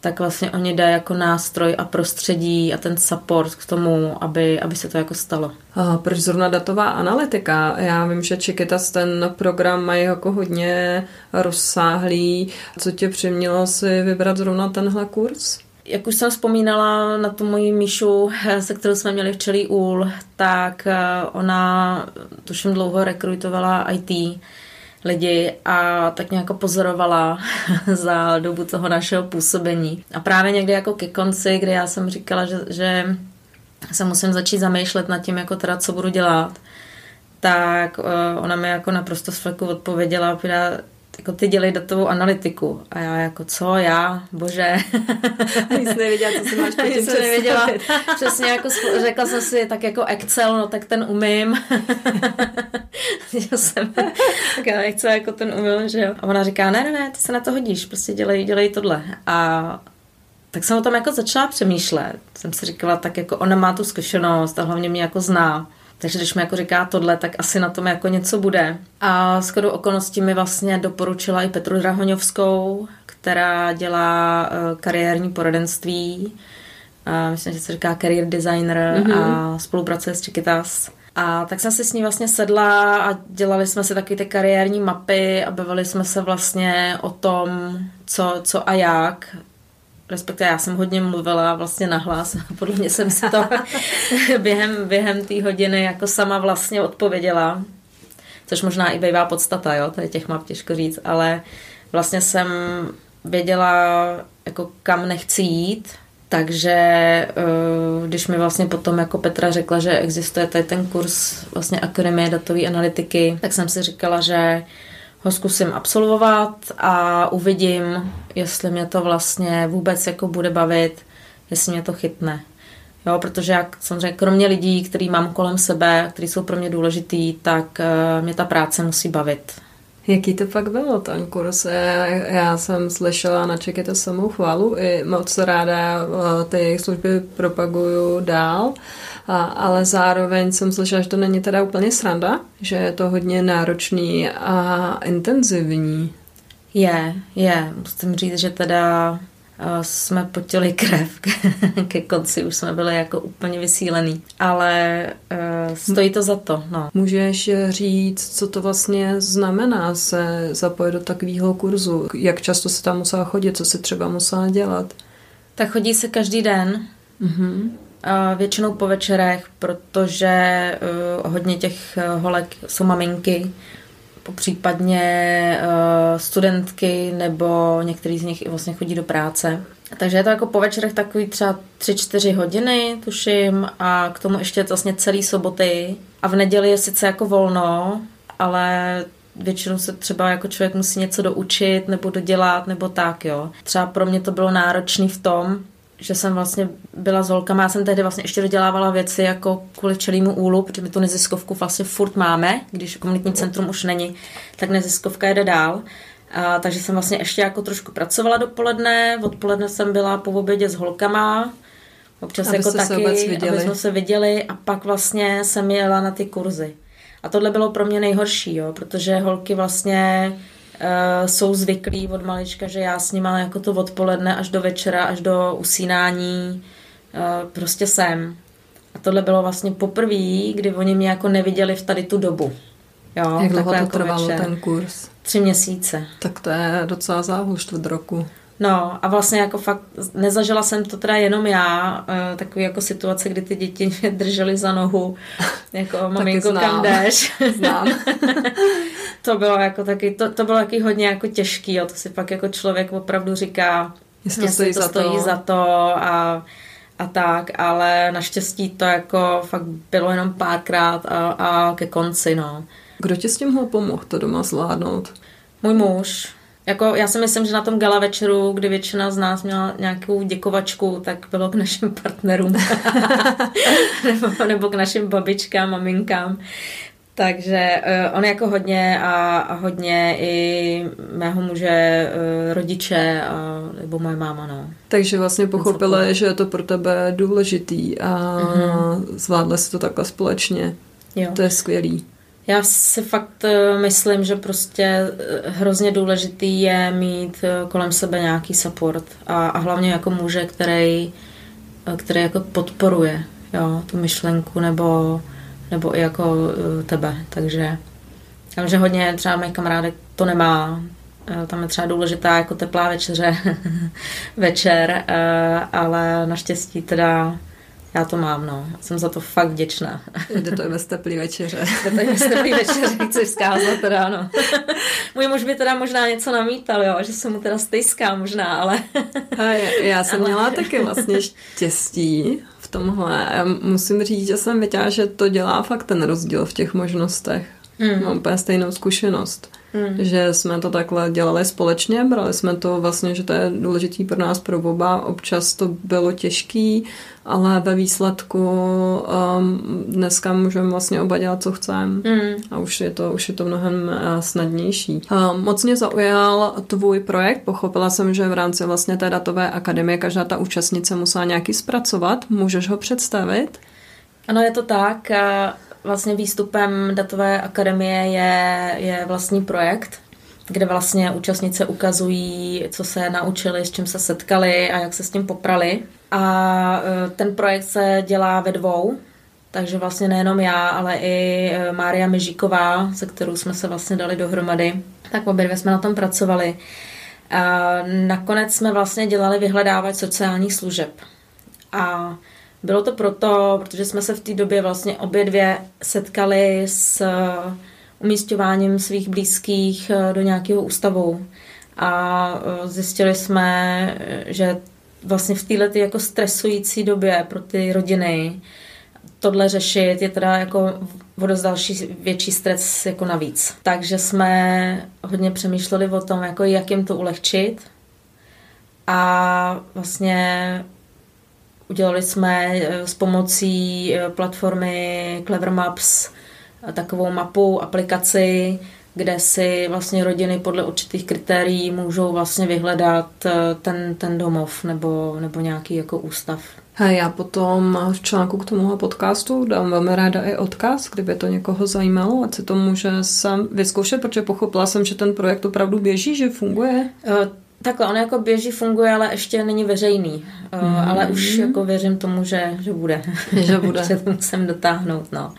tak vlastně oni dají jako nástroj a prostředí a ten support k tomu, aby, aby se to jako stalo. A proč zrovna datová analytika? Já vím, že Chiquitas ten program mají jako hodně rozsáhlý. Co tě přimělo si vybrat zrovna tenhle kurz? Jak už jsem vzpomínala na tu moji Míšu, se kterou jsme měli včelý úl, tak eh, ona tuším dlouho rekrutovala IT lidi a tak nějak pozorovala *laughs* za dobu toho našeho působení. A právě někdy jako ke konci, kdy já jsem říkala, že, že se musím začít zamýšlet nad tím, jako teda, co budu dělat, tak uh, ona mi jako naprosto z odpověděla, jako ty dělej datovou analytiku. A já jako, co, já, bože. *laughs* Nic nevěděla, co si máš po tím nevěděla. *laughs* Přesně jako řekla jsem si, tak jako Excel, no tak ten umím. *laughs* jsem, tak já Excel jako ten umím, že jo. A ona říká, ne, ne, ne, ty se na to hodíš, prostě dělej, dělej tohle. A tak jsem o tom jako začala přemýšlet. Jsem si říkala, tak jako ona má tu zkušenost a hlavně mě jako zná. Takže když mi jako říká tohle, tak asi na tom jako něco bude. A s okolností mi vlastně doporučila i Petru Drahoňovskou, která dělá uh, kariérní poradenství. Uh, myslím, že se říká career designer mm-hmm. a spolupracuje s Chiquitas. A tak jsem si s ní vlastně sedla a dělali jsme si taky ty kariérní mapy a bavili jsme se vlastně o tom, co, co a jak respektive já jsem hodně mluvila vlastně nahlas. Podle mě jsem si to *laughs* během, během té hodiny jako sama vlastně odpověděla. Což možná i bývá podstata, jo, tady těch map těžko říct, ale vlastně jsem věděla, jako kam nechci jít, takže eh, když mi vlastně potom jako Petra řekla, že existuje tady ten kurz vlastně Akademie datové analytiky, tak jsem si říkala, že ho zkusím absolvovat a uvidím, jestli mě to vlastně vůbec jako bude bavit, jestli mě to chytne. Jo, protože jak samozřejmě kromě lidí, který mám kolem sebe, kteří jsou pro mě důležitý, tak uh, mě ta práce musí bavit. Jaký to pak bylo, ten kurz? Já, já jsem slyšela na Čeky to samou chválu, i moc ráda eh, ty jejich služby propaguju dál, a, ale zároveň jsem slyšela, že to není teda úplně sranda, že je to hodně náročný a intenzivní. Je, je. Musím říct, že teda jsme potili krev. *laughs* Ke konci už jsme byli jako úplně vysílený. Ale uh, stojí to za to. No. Můžeš říct, co to vlastně znamená se zapojit do takového kurzu? Jak často se tam musela chodit? Co se třeba musela dělat? Tak chodí se každý den. Mm-hmm. Většinou po večerech, protože uh, hodně těch uh, holek jsou maminky, případně uh, studentky nebo některý z nich i vlastně chodí do práce. Takže je to jako po večerech takový třeba 3-4 hodiny, tuším, a k tomu ještě vlastně celý soboty. A v neděli je sice jako volno, ale většinou se třeba jako člověk musí něco doučit nebo dodělat nebo tak, jo. Třeba pro mě to bylo náročné v tom, že jsem vlastně byla s holkama, já jsem tehdy vlastně ještě dodělávala věci jako kvůli včelýmu úlu, protože my tu neziskovku vlastně furt máme, když komunitní centrum už není, tak neziskovka jede dál. A, takže jsem vlastně ještě jako trošku pracovala dopoledne, odpoledne jsem byla po obědě s holkama, občas aby jako taky, aby jsme se viděli. A pak vlastně jsem jela na ty kurzy. A tohle bylo pro mě nejhorší, jo, protože holky vlastně uh, jsou zvyklí od malička, že já s nima jako to odpoledne až do večera, až do usínání uh, prostě jsem. A tohle bylo vlastně poprvé, kdy oni mě jako neviděli v tady tu dobu. Jo, Jak dlouho to jako trvalo večer. ten kurz? Tři měsíce. Tak to je docela záhul čtvrt roku. No a vlastně jako fakt nezažila jsem to teda jenom já, uh, takový jako situace, kdy ty děti mě držely za nohu, *laughs* jako maminko kam jdeš. Znám. *laughs* to bylo jako taky, to, to bylo taky hodně jako těžký, jo, to si pak jako člověk opravdu říká, jestli to stojí, to za, stojí to. za to a a tak, ale naštěstí to jako fakt bylo jenom párkrát a, a ke konci, no. Kdo ti s tím pomohl to doma zvládnout? Můj muž. Jako, já si myslím, že na tom gala večeru, kdy většina z nás měla nějakou děkovačku, tak bylo k našim partnerům. *laughs* nebo, nebo k našim babičkám, maminkám. Takže uh, on jako hodně a, a hodně i mého muže, uh, rodiče a, nebo moje máma, no. Takže vlastně pochopila, že je to pro tebe důležitý a mm-hmm. zvládla si to takhle společně. Jo. To je skvělý. Já si fakt uh, myslím, že prostě hrozně důležitý je mít uh, kolem sebe nějaký support a, a hlavně jako muže, který, který jako podporuje jo, tu myšlenku nebo nebo i jako tebe, takže já vím, že hodně třeba mých kamarádek to nemá, tam je třeba důležitá jako teplá večeře *laughs* večer, ale naštěstí teda já to mám, no. Jsem za to fakt vděčná. Jde to i bez teplý večeře. *laughs* Jde to i bez teplý večeře, *laughs* chci vzkázat teda, no. *laughs* Můj muž by teda možná něco namítal, jo, že se mu teda stejská možná, ale... A já, já jsem ale... měla taky vlastně štěstí v tomhle. Já musím říct, že jsem viděla, že to dělá fakt ten rozdíl v těch možnostech. Mm. Mám úplně stejnou zkušenost. Hmm. Že jsme to takhle dělali společně, brali jsme to vlastně, že to je důležitý pro nás pro oba. Občas to bylo těžký, ale ve výsledku um, dneska můžeme vlastně oba dělat, co chceme. Hmm. A už je to, už je to mnohem uh, snadnější. Um, moc mě zaujal tvůj projekt. Pochopila jsem, že v rámci vlastně té datové akademie každá ta účastnice musela nějaký zpracovat. Můžeš ho představit? Ano, je to tak vlastně výstupem Datové akademie je, je vlastní projekt, kde vlastně účastnice ukazují, co se naučili, s čím se setkali a jak se s tím poprali. A e, ten projekt se dělá ve dvou, takže vlastně nejenom já, ale i e, Mária Mižíková, se kterou jsme se vlastně dali dohromady, tak obě dvě jsme na tom pracovali. A nakonec jsme vlastně dělali vyhledávat sociálních služeb. A bylo to proto, protože jsme se v té době vlastně obě dvě setkali s uh, umístěváním svých blízkých uh, do nějakého ústavu a uh, zjistili jsme, že vlastně v této jako stresující době pro ty rodiny tohle řešit je teda jako o dost další větší stres jako navíc. Takže jsme hodně přemýšleli o tom, jako jak jim to ulehčit a vlastně Udělali jsme eh, s pomocí eh, platformy Clever Maps eh, takovou mapu, aplikaci, kde si vlastně rodiny podle určitých kritérií můžou vlastně vyhledat ten, ten domov nebo, nebo nějaký jako ústav. Hej, já potom v článku k tomuhle podcastu dám velmi ráda i odkaz, kdyby to někoho zajímalo, ať si to může sám vyzkoušet, protože pochopila jsem, že ten projekt opravdu běží, že funguje. Takhle, on jako běží, funguje, ale ještě není veřejný. Mm. Ale už jako věřím tomu, že, že bude. *laughs* Že bude. *laughs* že to musím dotáhnout, no.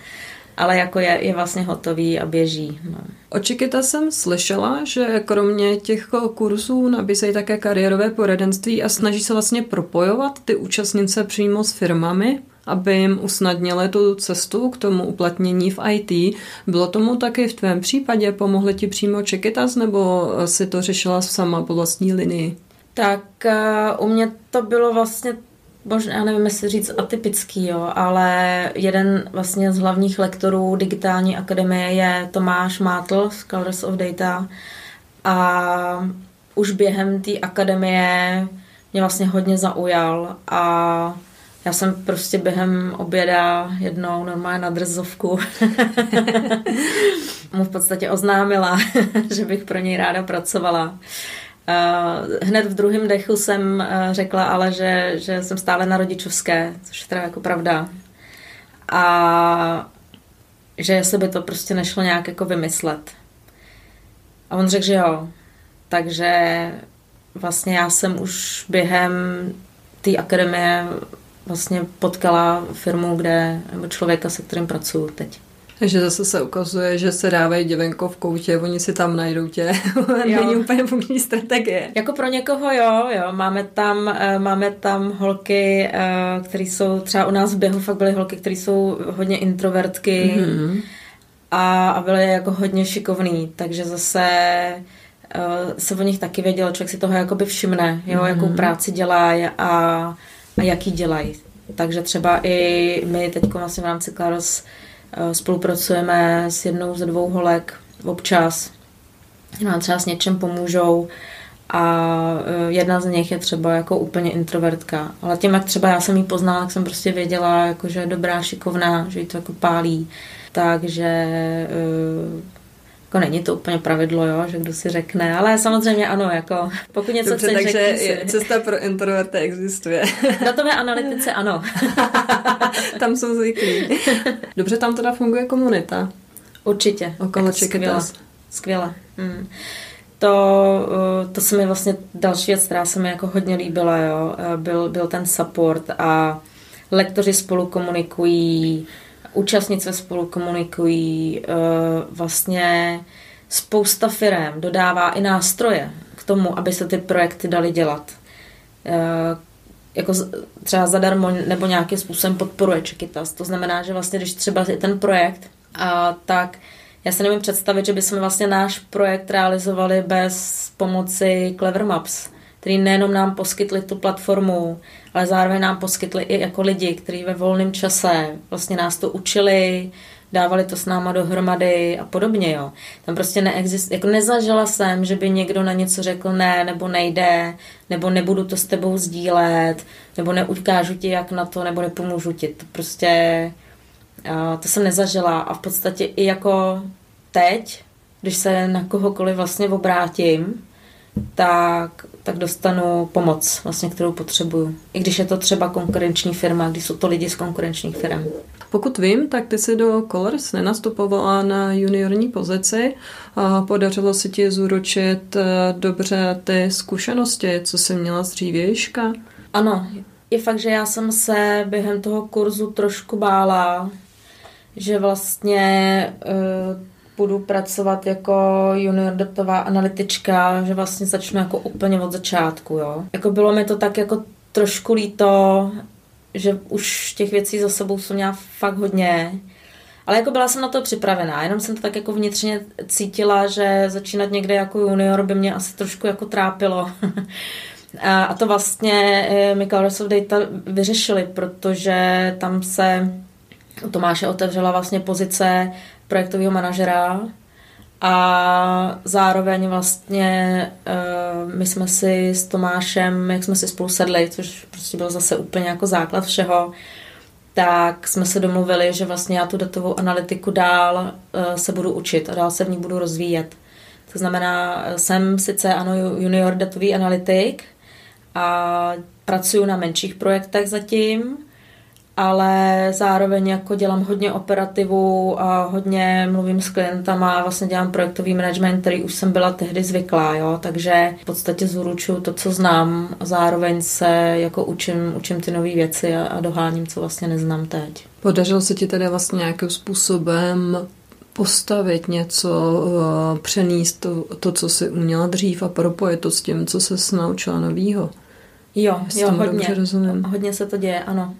Ale jako je, je vlastně hotový a běží. No. Očekita jsem slyšela, že kromě těch kurzů nabízejí také kariérové poradenství a snaží se vlastně propojovat ty účastnice přímo s firmami aby jim usnadnili tu cestu k tomu uplatnění v IT. Bylo tomu taky v tvém případě? Pomohli ti přímo Čekytas nebo si to řešila sama po vlastní linii? Tak uh, u mě to bylo vlastně možná, já nevím, jestli říct atypický, jo, ale jeden vlastně z hlavních lektorů digitální akademie je Tomáš Mátl z Colors of Data a už během té akademie mě vlastně hodně zaujal a já jsem prostě během oběda jednou normálně na drzovku *laughs* mu v podstatě oznámila, *laughs* že bych pro něj ráda pracovala. Hned v druhém dechu jsem řekla ale, že, že jsem stále na rodičovské, což je teda jako pravda. A že se by to prostě nešlo nějak jako vymyslet. A on řekl, že jo. Takže vlastně já jsem už během té akademie vlastně potkala firmu, kde, nebo člověka, se kterým pracuju teď. Takže zase se ukazuje, že se dávají děvenko v koutě, oni si tam najdou tě. *laughs* Není úplně funkční strategie. Jako pro někoho jo, jo. Máme tam, eh, máme tam holky, eh, které jsou třeba u nás v běhu fakt byly holky, které jsou hodně introvertky mm-hmm. a, a byly jako hodně šikovný, takže zase uh, se o nich taky vědělo, člověk si toho jakoby všimne, jo, mm-hmm. jakou práci dělá a a jaký dělají. Takže třeba i my teď vlastně v rámci Klaros eh, spolupracujeme s jednou ze dvou holek občas, nám třeba s něčem pomůžou a eh, jedna z nich je třeba jako úplně introvertka. Ale tím, jak třeba já jsem jí poznala, tak jsem prostě věděla, jako, že je dobrá, šikovná, že jí to jako pálí. Takže eh, jako není to úplně pravidlo, jo, že kdo si řekne, ale samozřejmě ano, jako pokud něco Dobře, chceš, takže si. cesta pro introverty existuje. *laughs* Datové analytice ano. *laughs* tam jsou zvyklí. Dobře, tam teda funguje komunita. Určitě. Okolo skvěle. Skvěle. Hmm. To, eh, to se mi vlastně další věc, která se mi jako hodně líbila, jo, eh, byl, byl ten support a lektoři spolu komunikují, účastnice spolu komunikují, eh, vlastně spousta firm dodává i nástroje k tomu, aby se ty projekty daly dělat. Eh, jako třeba zadarmo nebo nějakým způsobem podporuje Čekytas. To znamená, že vlastně, když třeba je ten projekt, a tak já se nevím představit, že bychom vlastně náš projekt realizovali bez pomoci Clever Maps, který nejenom nám poskytli tu platformu, ale zároveň nám poskytli i jako lidi, kteří ve volném čase vlastně nás to učili, dávali to s náma dohromady a podobně, jo. Tam prostě neexist, jako nezažila jsem, že by někdo na něco řekl ne, nebo nejde, nebo nebudu to s tebou sdílet, nebo neukážu ti jak na to, nebo nepomůžu ti. To prostě, to jsem nezažila a v podstatě i jako teď, když se na kohokoliv vlastně obrátím, tak, tak dostanu pomoc, vlastně, kterou potřebuju. I když je to třeba konkurenční firma, když jsou to lidi z konkurenčních firm. Pokud vím, tak ty si do Colors nenastupovala na juniorní pozici. A podařilo se ti zúročit eh, dobře ty zkušenosti, co jsi měla z dřívějška? Ano, je fakt, že já jsem se během toho kurzu trošku bála, že vlastně uh, budu pracovat jako junior datová analytička, že vlastně začnu jako úplně od začátku, jo. Jako bylo mi to tak jako trošku líto, že už těch věcí za sebou jsem měla fakt hodně, ale jako byla jsem na to připravená, jenom jsem to tak jako vnitřně cítila, že začínat někde jako junior by mě asi trošku jako trápilo. *laughs* a to vlastně eh, Microsoft Data vyřešili, protože tam se Tomáše otevřela vlastně pozice projektového manažera a zároveň vlastně uh, my jsme si s Tomášem, jak jsme si spolu sedli, což prostě byl zase úplně jako základ všeho, tak jsme se domluvili, že vlastně já tu datovou analytiku dál uh, se budu učit a dál se v ní budu rozvíjet. To znamená, jsem sice ano junior datový analytik a pracuji na menších projektech zatím, ale zároveň jako dělám hodně operativu a hodně mluvím s klientama a vlastně dělám projektový management, který už jsem byla tehdy zvyklá, jo, takže v podstatě zúručuju to, co znám a zároveň se jako učím, učím ty nové věci a, a doháním, co vlastně neznám teď. Podařilo se ti tedy vlastně nějakým způsobem postavit něco, eh, přenést to, to, co jsi uměla dřív a propojit to s tím, co se naučila novýho. Jo, jo, hodně. Hodně se to děje, ano.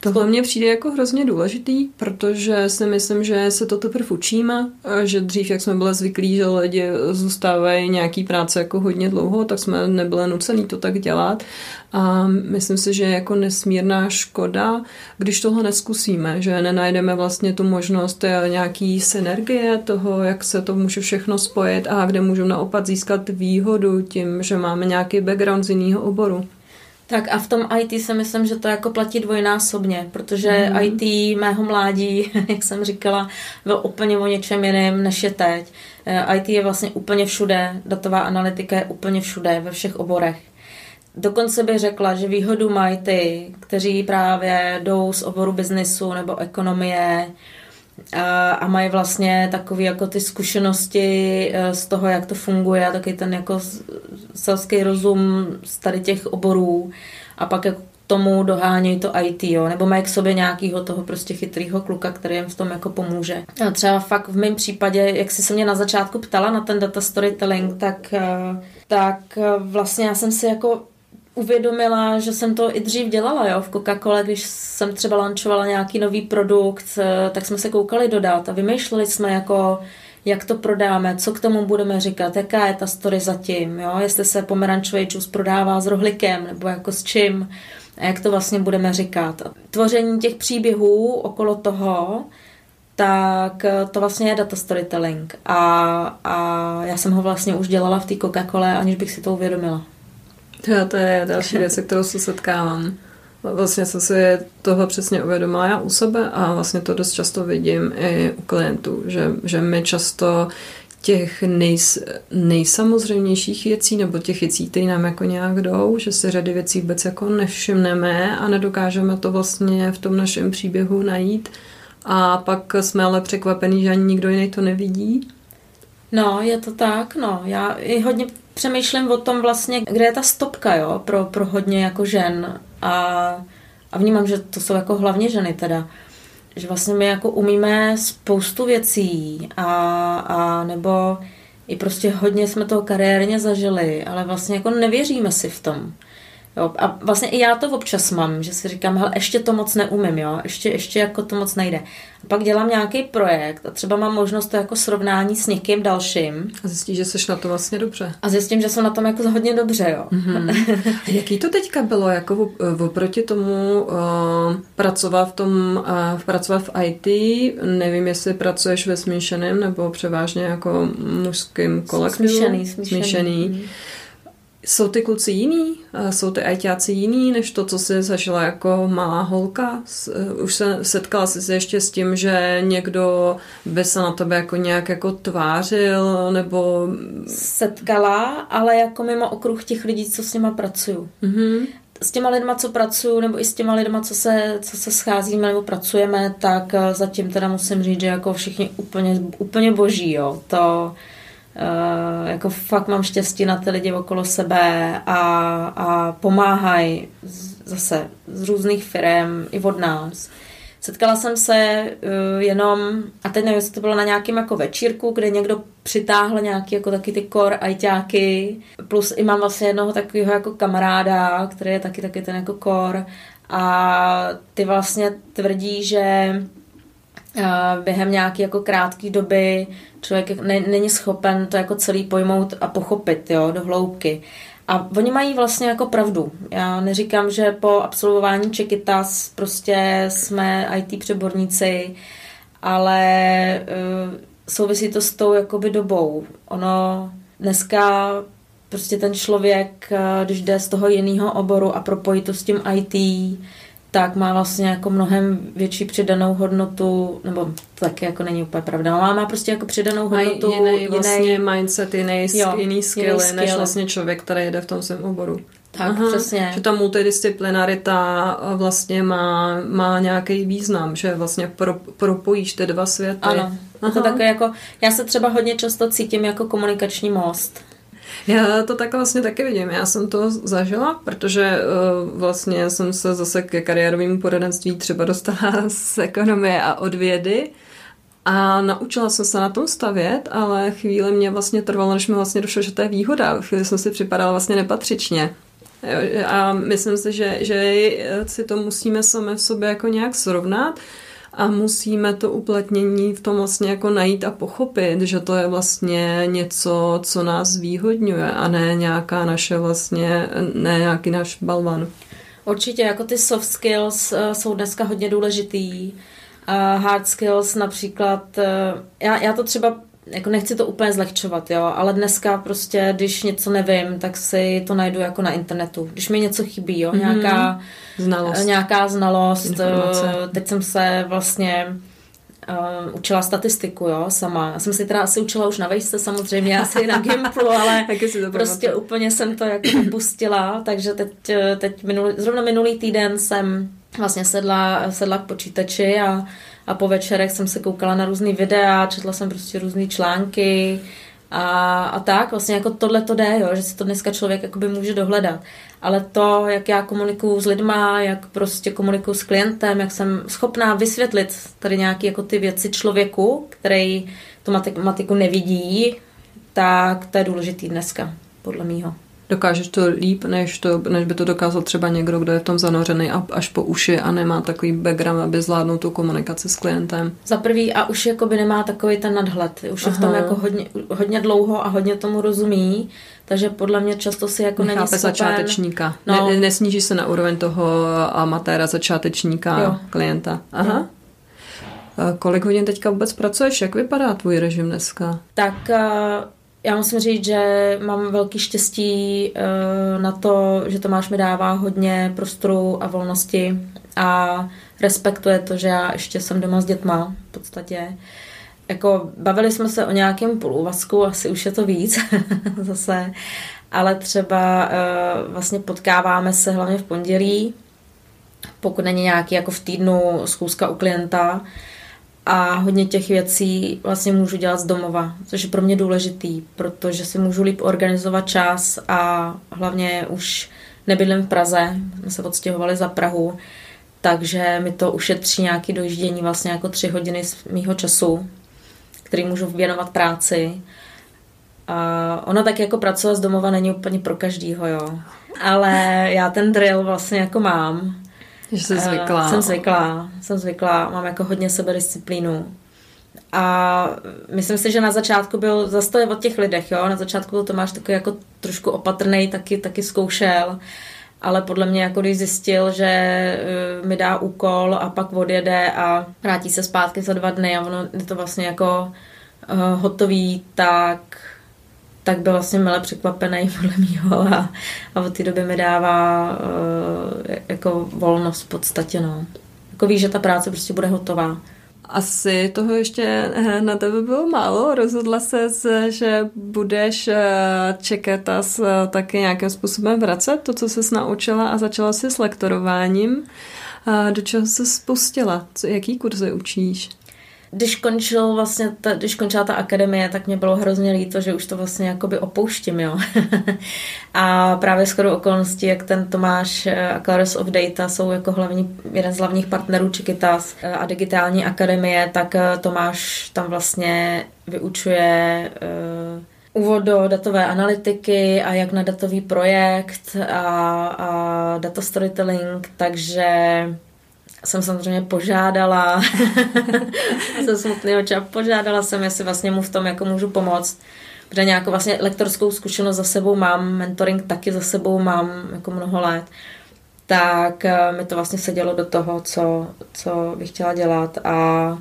Tohle mně přijde jako hrozně důležitý, protože si myslím, že se to teprve učíme, že dřív, jak jsme byli zvyklí, že lidi zůstávají nějaký práce jako hodně dlouho, tak jsme nebyli nucený to tak dělat. A myslím si, že je jako nesmírná škoda, když tohle neskusíme, že nenajdeme vlastně tu možnost nějaký synergie toho, jak se to může všechno spojit a kde můžu naopak získat výhodu tím, že máme nějaký background z jiného oboru. Tak a v tom IT si myslím, že to jako platí dvojnásobně, protože mm. IT mého mládí, *laughs* jak jsem říkala, byl úplně o něčem jiném, než je teď. Eh, IT je vlastně úplně všude, datová analytika je úplně všude, ve všech oborech. Dokonce bych řekla, že výhodu mají ty, kteří právě jdou z oboru biznesu nebo ekonomie, a mají vlastně takové jako ty zkušenosti eh, z toho, jak to funguje a taky ten jako selský rozum z tady těch oborů a pak jako tomu dohánějí to IT, jo, nebo mají k sobě nějakého toho prostě chytrýho kluka, který jim v tom jako pomůže. A třeba fakt v mém případě, jak jsi se mě na začátku ptala na ten data storytelling, tak, eh, tak eh, vlastně já jsem si jako uvědomila, že jsem to i dřív dělala, jo, v Coca-Cola, když jsem třeba lančovala nějaký nový produkt, eh, tak jsme se koukali dodat a vymýšleli jsme jako, jak to prodáme, co k tomu budeme říkat, jaká je ta story zatím, jo, jestli se pomerančový džus prodává s rohlikem, nebo jako s čím, a jak to vlastně budeme říkat. Tvoření těch příběhů okolo toho, tak to vlastně je data storytelling. A, a já jsem ho vlastně už dělala v té Coca-Cole, aniž bych si to uvědomila. To, to je další věc, se kterou se setkávám. Vlastně jsem si toho přesně uvědomila já u sebe a vlastně to dost často vidím i u klientů, že, že my často těch nejs, nejsamozřejmějších věcí nebo těch věcí, které nám jako nějak jdou, že si řady věcí vůbec jako nevšimneme a nedokážeme to vlastně v tom našem příběhu najít a pak jsme ale překvapení, že ani nikdo jiný to nevidí. No, je to tak, no. Já i hodně přemýšlím o tom vlastně, kde je ta stopka, jo, pro, pro hodně jako žen a, a vnímám, že to jsou jako hlavně ženy teda, že vlastně my jako umíme spoustu věcí a, a nebo i prostě hodně jsme toho kariérně zažili, ale vlastně jako nevěříme si v tom. Jo, a vlastně i já to občas mám, že si říkám, hele, ještě to moc neumím, jo, ještě, ještě jako to moc nejde. A pak dělám nějaký projekt a třeba mám možnost to jako srovnání s někým dalším. A zjistím, že jsi na to vlastně dobře. A zjistím, že jsem na tom jako hodně dobře, jo. Mm-hmm. A jaký to teďka bylo, jako oproti tomu uh, pracovat v tom, uh, pracovat v IT, nevím, jestli pracuješ ve smíšeném nebo převážně jako mužským kolektivu. Smíšený, smíšený. smíšený. Mm. Jsou ty kluci jiný? Jsou ty ajťáci jiný, než to, co jsi zažila jako malá holka? Už se setkala jsi se ještě s tím, že někdo by se na tebe jako nějak jako tvářil, nebo... Setkala, ale jako mimo okruh těch lidí, co s nima pracuju. Mm-hmm. S těma lidma, co pracuju, nebo i s těma lidma, co se, co se scházíme nebo pracujeme, tak eh, zatím teda musím říct, že jako všichni úplně, úplně boží, jo. To Uh, jako fakt mám štěstí na ty lidi okolo sebe a, a pomáhají zase z různých firm i od nás. Setkala jsem se uh, jenom, a teď nevím, jestli to bylo na nějakém jako večírku, kde někdo přitáhl nějaký jako taky ty kor ajťáky, plus i mám vlastně jednoho takového jako kamaráda, který je taky taky ten jako kor a ty vlastně tvrdí, že během nějaké jako krátké doby člověk ne, není schopen to jako celý pojmout a pochopit jo, do hloubky. A oni mají vlastně jako pravdu. Já neříkám, že po absolvování Čekytas prostě jsme IT přeborníci, ale uh, souvisí to s tou jakoby dobou. Ono dneska prostě ten člověk, když jde z toho jiného oboru a propojí to s tím IT, tak má vlastně jako mnohem větší přidanou hodnotu, nebo taky jako není úplně pravda, ale má prostě jako přidanou hodnotu. A jiný, jiný vlastně mindset, jiný, jo, jiný skilly, jiný skill. než vlastně člověk, který jde v tom svém oboru. Tak, Aha, přesně. Že ta multidisciplinarita vlastně má, má nějaký význam, že vlastně pro, propojíš ty dva světy. Ano, Aha. to také jako, já se třeba hodně často cítím jako komunikační most. Já to tak vlastně taky vidím. Já jsem to zažila, protože uh, vlastně jsem se zase ke kariérovému poradenství třeba dostala *laughs* z ekonomie a od vědy. A naučila jsem se na tom stavět, ale chvíli mě vlastně trvalo, než mi vlastně došlo, že to je výhoda. Chvíli jsem si připadala vlastně nepatřičně. A myslím si, že, že si to musíme sami v sobě jako nějak srovnat a musíme to uplatnění v tom vlastně jako najít a pochopit, že to je vlastně něco, co nás výhodňuje a ne nějaká naše vlastně, ne nějaký náš balvan. Určitě, jako ty soft skills uh, jsou dneska hodně důležitý. Hard skills například, uh, já, já to třeba jako nechci to úplně zlehčovat, jo, ale dneska prostě, když něco nevím, tak si to najdu jako na internetu. Když mi něco chybí, jo, mm-hmm. nějaká znalost, nějaká znalost Informace. teď jsem se vlastně uh, učila statistiku, jo, sama. Já jsem si teda asi učila už na vejšce samozřejmě, asi na Gimplu, *laughs* ale prostě pamatuju. úplně jsem to jako opustila, takže teď, teď minulý, zrovna minulý týden jsem vlastně sedla, sedla k počítači a a po večerech jsem se koukala na různý videa, četla jsem prostě různé články a, a tak, vlastně jako tohle to jde, jo, že si to dneska člověk jakoby může dohledat. Ale to, jak já komunikuju s lidma, jak prostě komunikuju s klientem, jak jsem schopná vysvětlit tady nějaké jako ty věci člověku, který tu matematiku nevidí, tak to je důležitý dneska, podle mýho. Dokážeš to líp, než, to, než by to dokázal třeba někdo, kdo je v tom zanořený až po uši a nemá takový background, aby zvládnul tu komunikaci s klientem. Za prvý a už jakoby nemá takový ten nadhled. Už je Aha. v tom jako hodně, hodně dlouho a hodně tomu rozumí, takže podle mě často si jako Nechápe není schopen... začátečníka. No. Ne, nesníží se na úroveň toho amatéra, začátečníka, jo. klienta. Aha. Jo. Kolik hodin teďka vůbec pracuješ? Jak vypadá tvůj režim dneska? Tak eh, já musím říct, že mám velký štěstí eh, na to, že Tomáš mi dává hodně prostoru a volnosti a respektuje to, že já ještě jsem doma s dětma v podstatě. Jako bavili jsme se o nějakém půlúvazku, asi už je to víc *laughs* zase, ale třeba uh, vlastně potkáváme se hlavně v pondělí, pokud není nějaký jako v týdnu schůzka u klienta, a hodně těch věcí vlastně můžu dělat z domova, což je pro mě důležitý, protože si můžu líp organizovat čas a hlavně už nebydlím v Praze, jsme se odstěhovali za Prahu, takže mi to ušetří nějaké dojíždění vlastně jako tři hodiny z mýho času, který můžu věnovat práci. A ono tak jako pracovat z domova není úplně pro každýho, jo. Ale já ten drill vlastně jako mám že jsi zvyklá. Uh, jsem zvyklá, jsem zvyklá, mám jako hodně sebedisciplínu. A myslím si, že na začátku byl, zase to je o těch lidech, jo, na začátku byl Tomáš takový jako trošku opatrný, taky, taky zkoušel, ale podle mě jako když zjistil, že uh, mi dá úkol a pak odjede a vrátí se zpátky za dva dny a ono je to vlastně jako uh, hotový, tak tak byl vlastně milé překvapený *laughs* podle mýho a, a od té doby mi dává uh, jako volnost v podstatě, no. Jako ví, že ta práce prostě bude hotová. Asi toho ještě eh, na tebe bylo málo. Rozhodla se, že budeš eh, čekat a taky nějakým způsobem vracet to, co jsi naučila a začala si s lektorováním. Do čeho se spustila? Co, jaký kurzy učíš? Když končil vlastně, ta, když končila ta akademie, tak mě bylo hrozně líto, že už to vlastně jakoby opouštím, jo. *laughs* a právě skoro okolností, jak ten Tomáš eh, a Claris of Data jsou jako hlavní, jeden z hlavních partnerů Čikitas eh, a digitální akademie, tak eh, Tomáš tam vlastně vyučuje uh, úvod do datové analytiky a jak na datový projekt a, a data storytelling, takže jsem samozřejmě požádala, *laughs* jsem smutný oča, požádala jsem, jestli vlastně mu v tom jako můžu pomoct, protože nějakou vlastně lektorskou zkušenost za sebou mám, mentoring taky za sebou mám jako mnoho let, tak eh, mi to vlastně sedělo do toho, co, co bych chtěla dělat a, a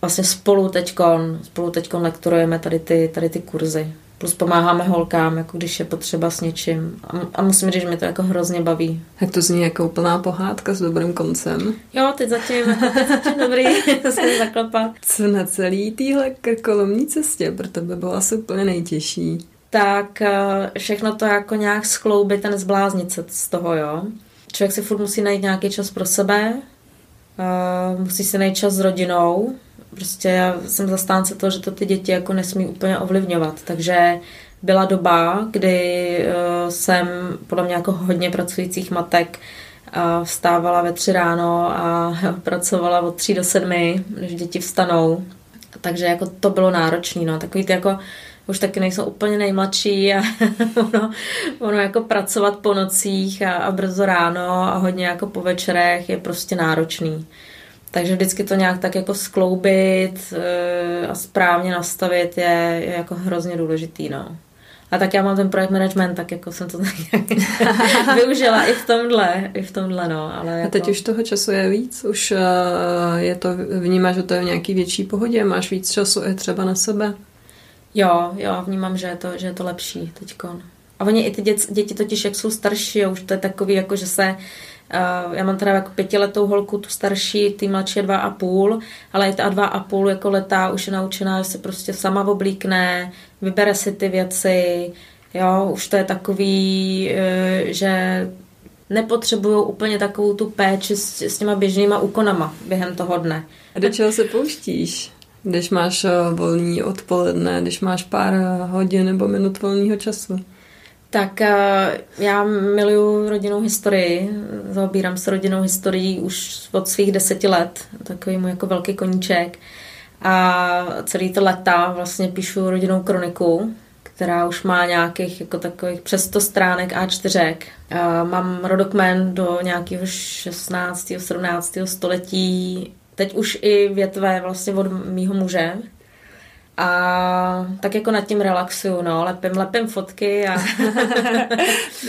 vlastně spolu teďkon, spolu teďkon lektorujeme tady ty, tady ty kurzy. Plus pomáháme holkám, jako když je potřeba s něčím. A, a musím říct, že mě to jako hrozně baví. Jak to zní jako úplná pohádka s dobrým koncem. Jo, teď zatím, jako teď zatím dobrý, *laughs* to se zaklepat. Co na celý téhle krkolomní cestě pro tebe bylo asi úplně nejtěžší? Tak eh, všechno to jako nějak skloubit ten zbláznit se z toho, jo. Člověk si furt musí najít nějaký čas pro sebe, uh, musí si najít čas s rodinou, Prostě já jsem zastánce toho, že to ty děti jako nesmí úplně ovlivňovat. Takže byla doba, kdy uh, jsem podle mě jako hodně pracujících matek uh, vstávala ve tři ráno a *laughs* pracovala od tří do sedmi, než děti vstanou. Takže jako to bylo náročné. No. Takový ty jako už taky nejsou úplně nejmladší a *laughs* ono, ono jako pracovat po nocích a, a brzo ráno a hodně jako po večerech je prostě náročný. Takže vždycky to nějak tak jako skloubit eh, a správně nastavit je, je jako hrozně důležitý, no. A tak já mám ten projekt management, tak jako jsem to tak *laughs* využila i v tomhle, i v tomhle, no. Ale jako... A teď už toho času je víc? Už uh, je to, vnímáš, že to je v nějaký větší pohodě? Máš víc času i třeba na sebe? Jo, jo, vnímám, že je to, že je to lepší teďkon. A oni i ty děti, děti totiž, jak jsou starší, už to je takový, jako že se já mám teda jako pětiletou holku, tu starší, ty mladší je dva a půl, ale i ta dva a půl jako letá už je naučená, že se prostě sama oblíkne, vybere si ty věci, jo, už to je takový, uh, že nepotřebují úplně takovou tu péči s, s těma běžnýma úkonama během toho dne. A do čeho se pouštíš? Když máš eh, volný odpoledne, když máš pár hodin nebo minut volného času? Tak eh, já miluju rodinnou historii, zaobírám se rodinnou historií už od svých deseti let, takový můj jako velký koníček. A celý ty leta vlastně píšu rodinnou kroniku, která už má nějakých jako takových přes 100 stránek A4. Mám rodokmen do nějakého 16. 17. století, teď už i větve vlastně od mýho muže, a tak jako nad tím relaxuju, no, lepím, lepím fotky a...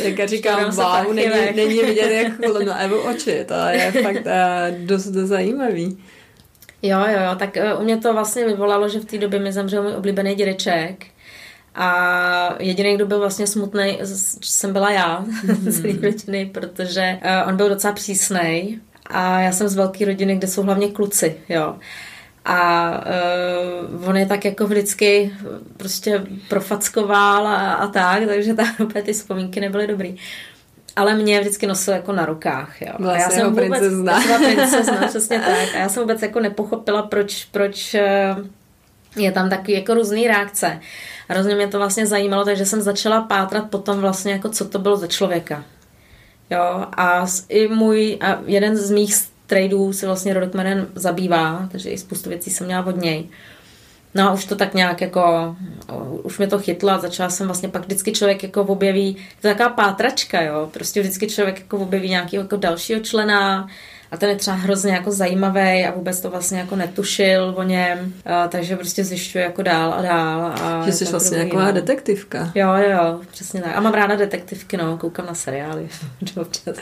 jak já říkám, wow, není, není vidět, jak na Evu oči, to je fakt uh, dost zajímavý. Jo, jo, jo, tak uh, u mě to vlastně vyvolalo, že v té době mi zemřel můj oblíbený dědeček a jediný, kdo byl vlastně smutný, jsem byla já mm-hmm. *laughs* z té rodiny, protože uh, on byl docela přísnej a já jsem z velké rodiny, kde jsou hlavně kluci, jo. A uh, on je tak jako vždycky prostě profackoval a, a tak, takže tam *laughs* opět ty vzpomínky nebyly dobrý. Ale mě vždycky nosil jako na rukách, jo. Vlastně a já jsem vůbec, princezna. Já princezna, *laughs* přesně tak. A já jsem vůbec jako nepochopila, proč, proč eh, je tam taky jako různý reakce. A hrozně mě to vlastně zajímalo, takže jsem začala pátrat potom vlastně jako co to bylo za člověka. Jo, a i můj, a jeden z mých tradeů se vlastně Rodokmanen zabývá, takže i spoustu věcí jsem měla od něj. No a už to tak nějak jako, už mě to chytlo a začala jsem vlastně pak vždycky člověk jako objeví, to je taková pátračka, jo, prostě vždycky člověk jako objeví nějakého jako dalšího člena, a ten je třeba hrozně jako zajímavý a vůbec to vlastně jako netušil o něm, a, takže prostě zjišťuje jako dál a dál. A že jsi vlastně nějaká no. detektivka. Jo, jo, jo, přesně tak. A mám ráda detektivky, no, koukám na seriály *laughs* občas.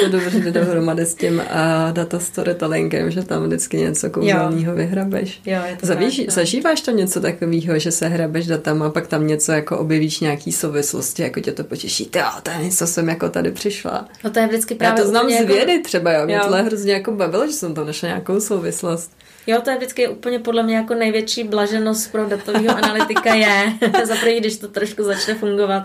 to dobře jde dohromady s tím a data storytellingem, že tam vždycky něco kouzelného vyhrabeš. Jo, je to Zavíš, tak, no. Zažíváš to něco takového, že se hrabeš datama a pak tam něco jako objevíš nějaký souvislosti, jako tě to potěší. Jo, to je něco jsem jako tady přišla. No to je vždycky právě Já to znám z jako- vědy jako... třeba, jo. Mě jo tohle hrozně jako bavilo, že jsem tam našla nějakou souvislost. Jo, to je vždycky úplně podle mě jako největší blaženost pro datového *laughs* analytika je, *laughs* za prvý, když to trošku začne fungovat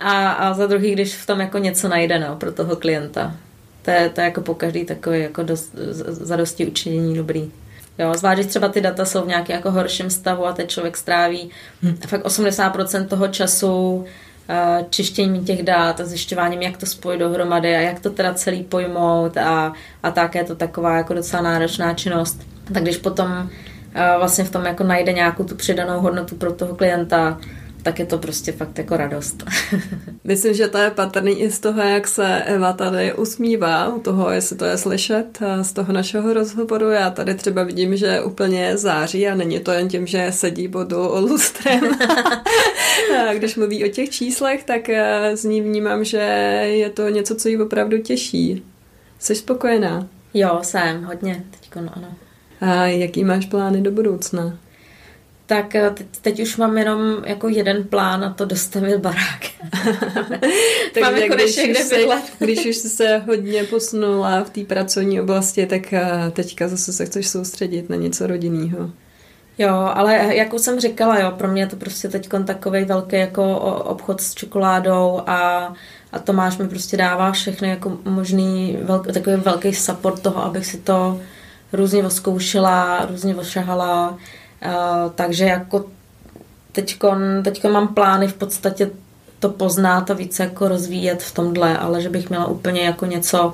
a, a za druhý, když v tom jako něco najde no, pro toho klienta. To je, to je jako po každý takový jako dost, zadosti učinění dobrý. Jo, zvlášť, když třeba ty data jsou v nějakém jako horším stavu a ten člověk stráví hmm. fakt 80% toho času Eh, čištěním těch dát a zjišťováním, jak to spojit dohromady a jak to teda celý pojmout a, a tak je to taková jako docela náročná činnost. Tak když potom eh, vlastně v tom jako najde nějakou tu přidanou hodnotu pro toho klienta, tak je to prostě fakt jako radost. *laughs* Myslím, že to je patrný i z toho, jak se Eva tady usmívá, u toho, jestli to je slyšet z toho našeho rozhovoru. Já tady třeba vidím, že úplně září a není to jen tím, že sedí bodu lustrem. *laughs* Když mluví o těch číslech, tak eh, z ní vnímám, že je to něco, co jí opravdu těší. Jsi spokojená? Jo, jsem, hodně. Teďko, no, ano. A jaký máš plány do budoucna? Tak eh, teď, teď už mám jenom jako jeden plán a to dostavit barák. *laughs* Takže jako když, už se, *laughs* když už se hodně posunula v té pracovní oblasti, tak eh, teďka zase se chceš soustředit na něco rodinného. Jo, ale jak už jsem říkala, jo, pro mě je to prostě teď takový velký jako obchod s čokoládou a, a Tomáš mi prostě dává všechny jako možný, velk, takový velký support toho, abych si to různě oskoušela, různě ošahala takže jako teďko, teďko mám plány v podstatě to poznat a více jako rozvíjet v tomhle, ale že bych měla úplně jako něco,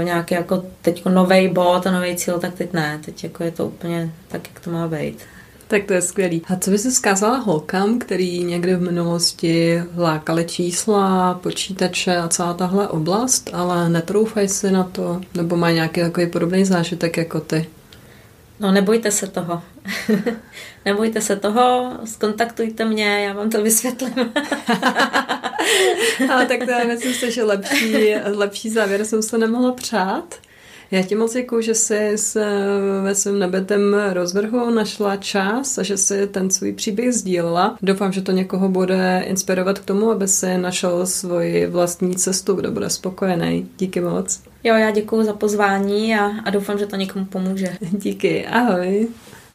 e, nějaký jako teď nový bod a nový cíl, tak teď ne. Teď jako je to úplně tak, jak to má být. Tak to je skvělý. A co bys zkázala holkám, který někdy v minulosti lákali čísla, počítače a celá tahle oblast, ale netroufají si na to, nebo mají nějaký takový podobný zážitek jako ty? No nebojte se toho. *laughs* nebojte se toho, skontaktujte mě, já vám to vysvětlím. *laughs* Ale tak to je, myslím že lepší, lepší závěr jsem se nemohla přát. Já ti moc děkuji, že jsi s, ve svém nebetem rozvrhu našla čas a že jsi ten svůj příběh sdílela. Doufám, že to někoho bude inspirovat k tomu, aby si našel svoji vlastní cestu, kdo bude spokojený. Díky moc. Jo, já děkuji za pozvání a, a doufám, že to někomu pomůže. Díky, ahoj.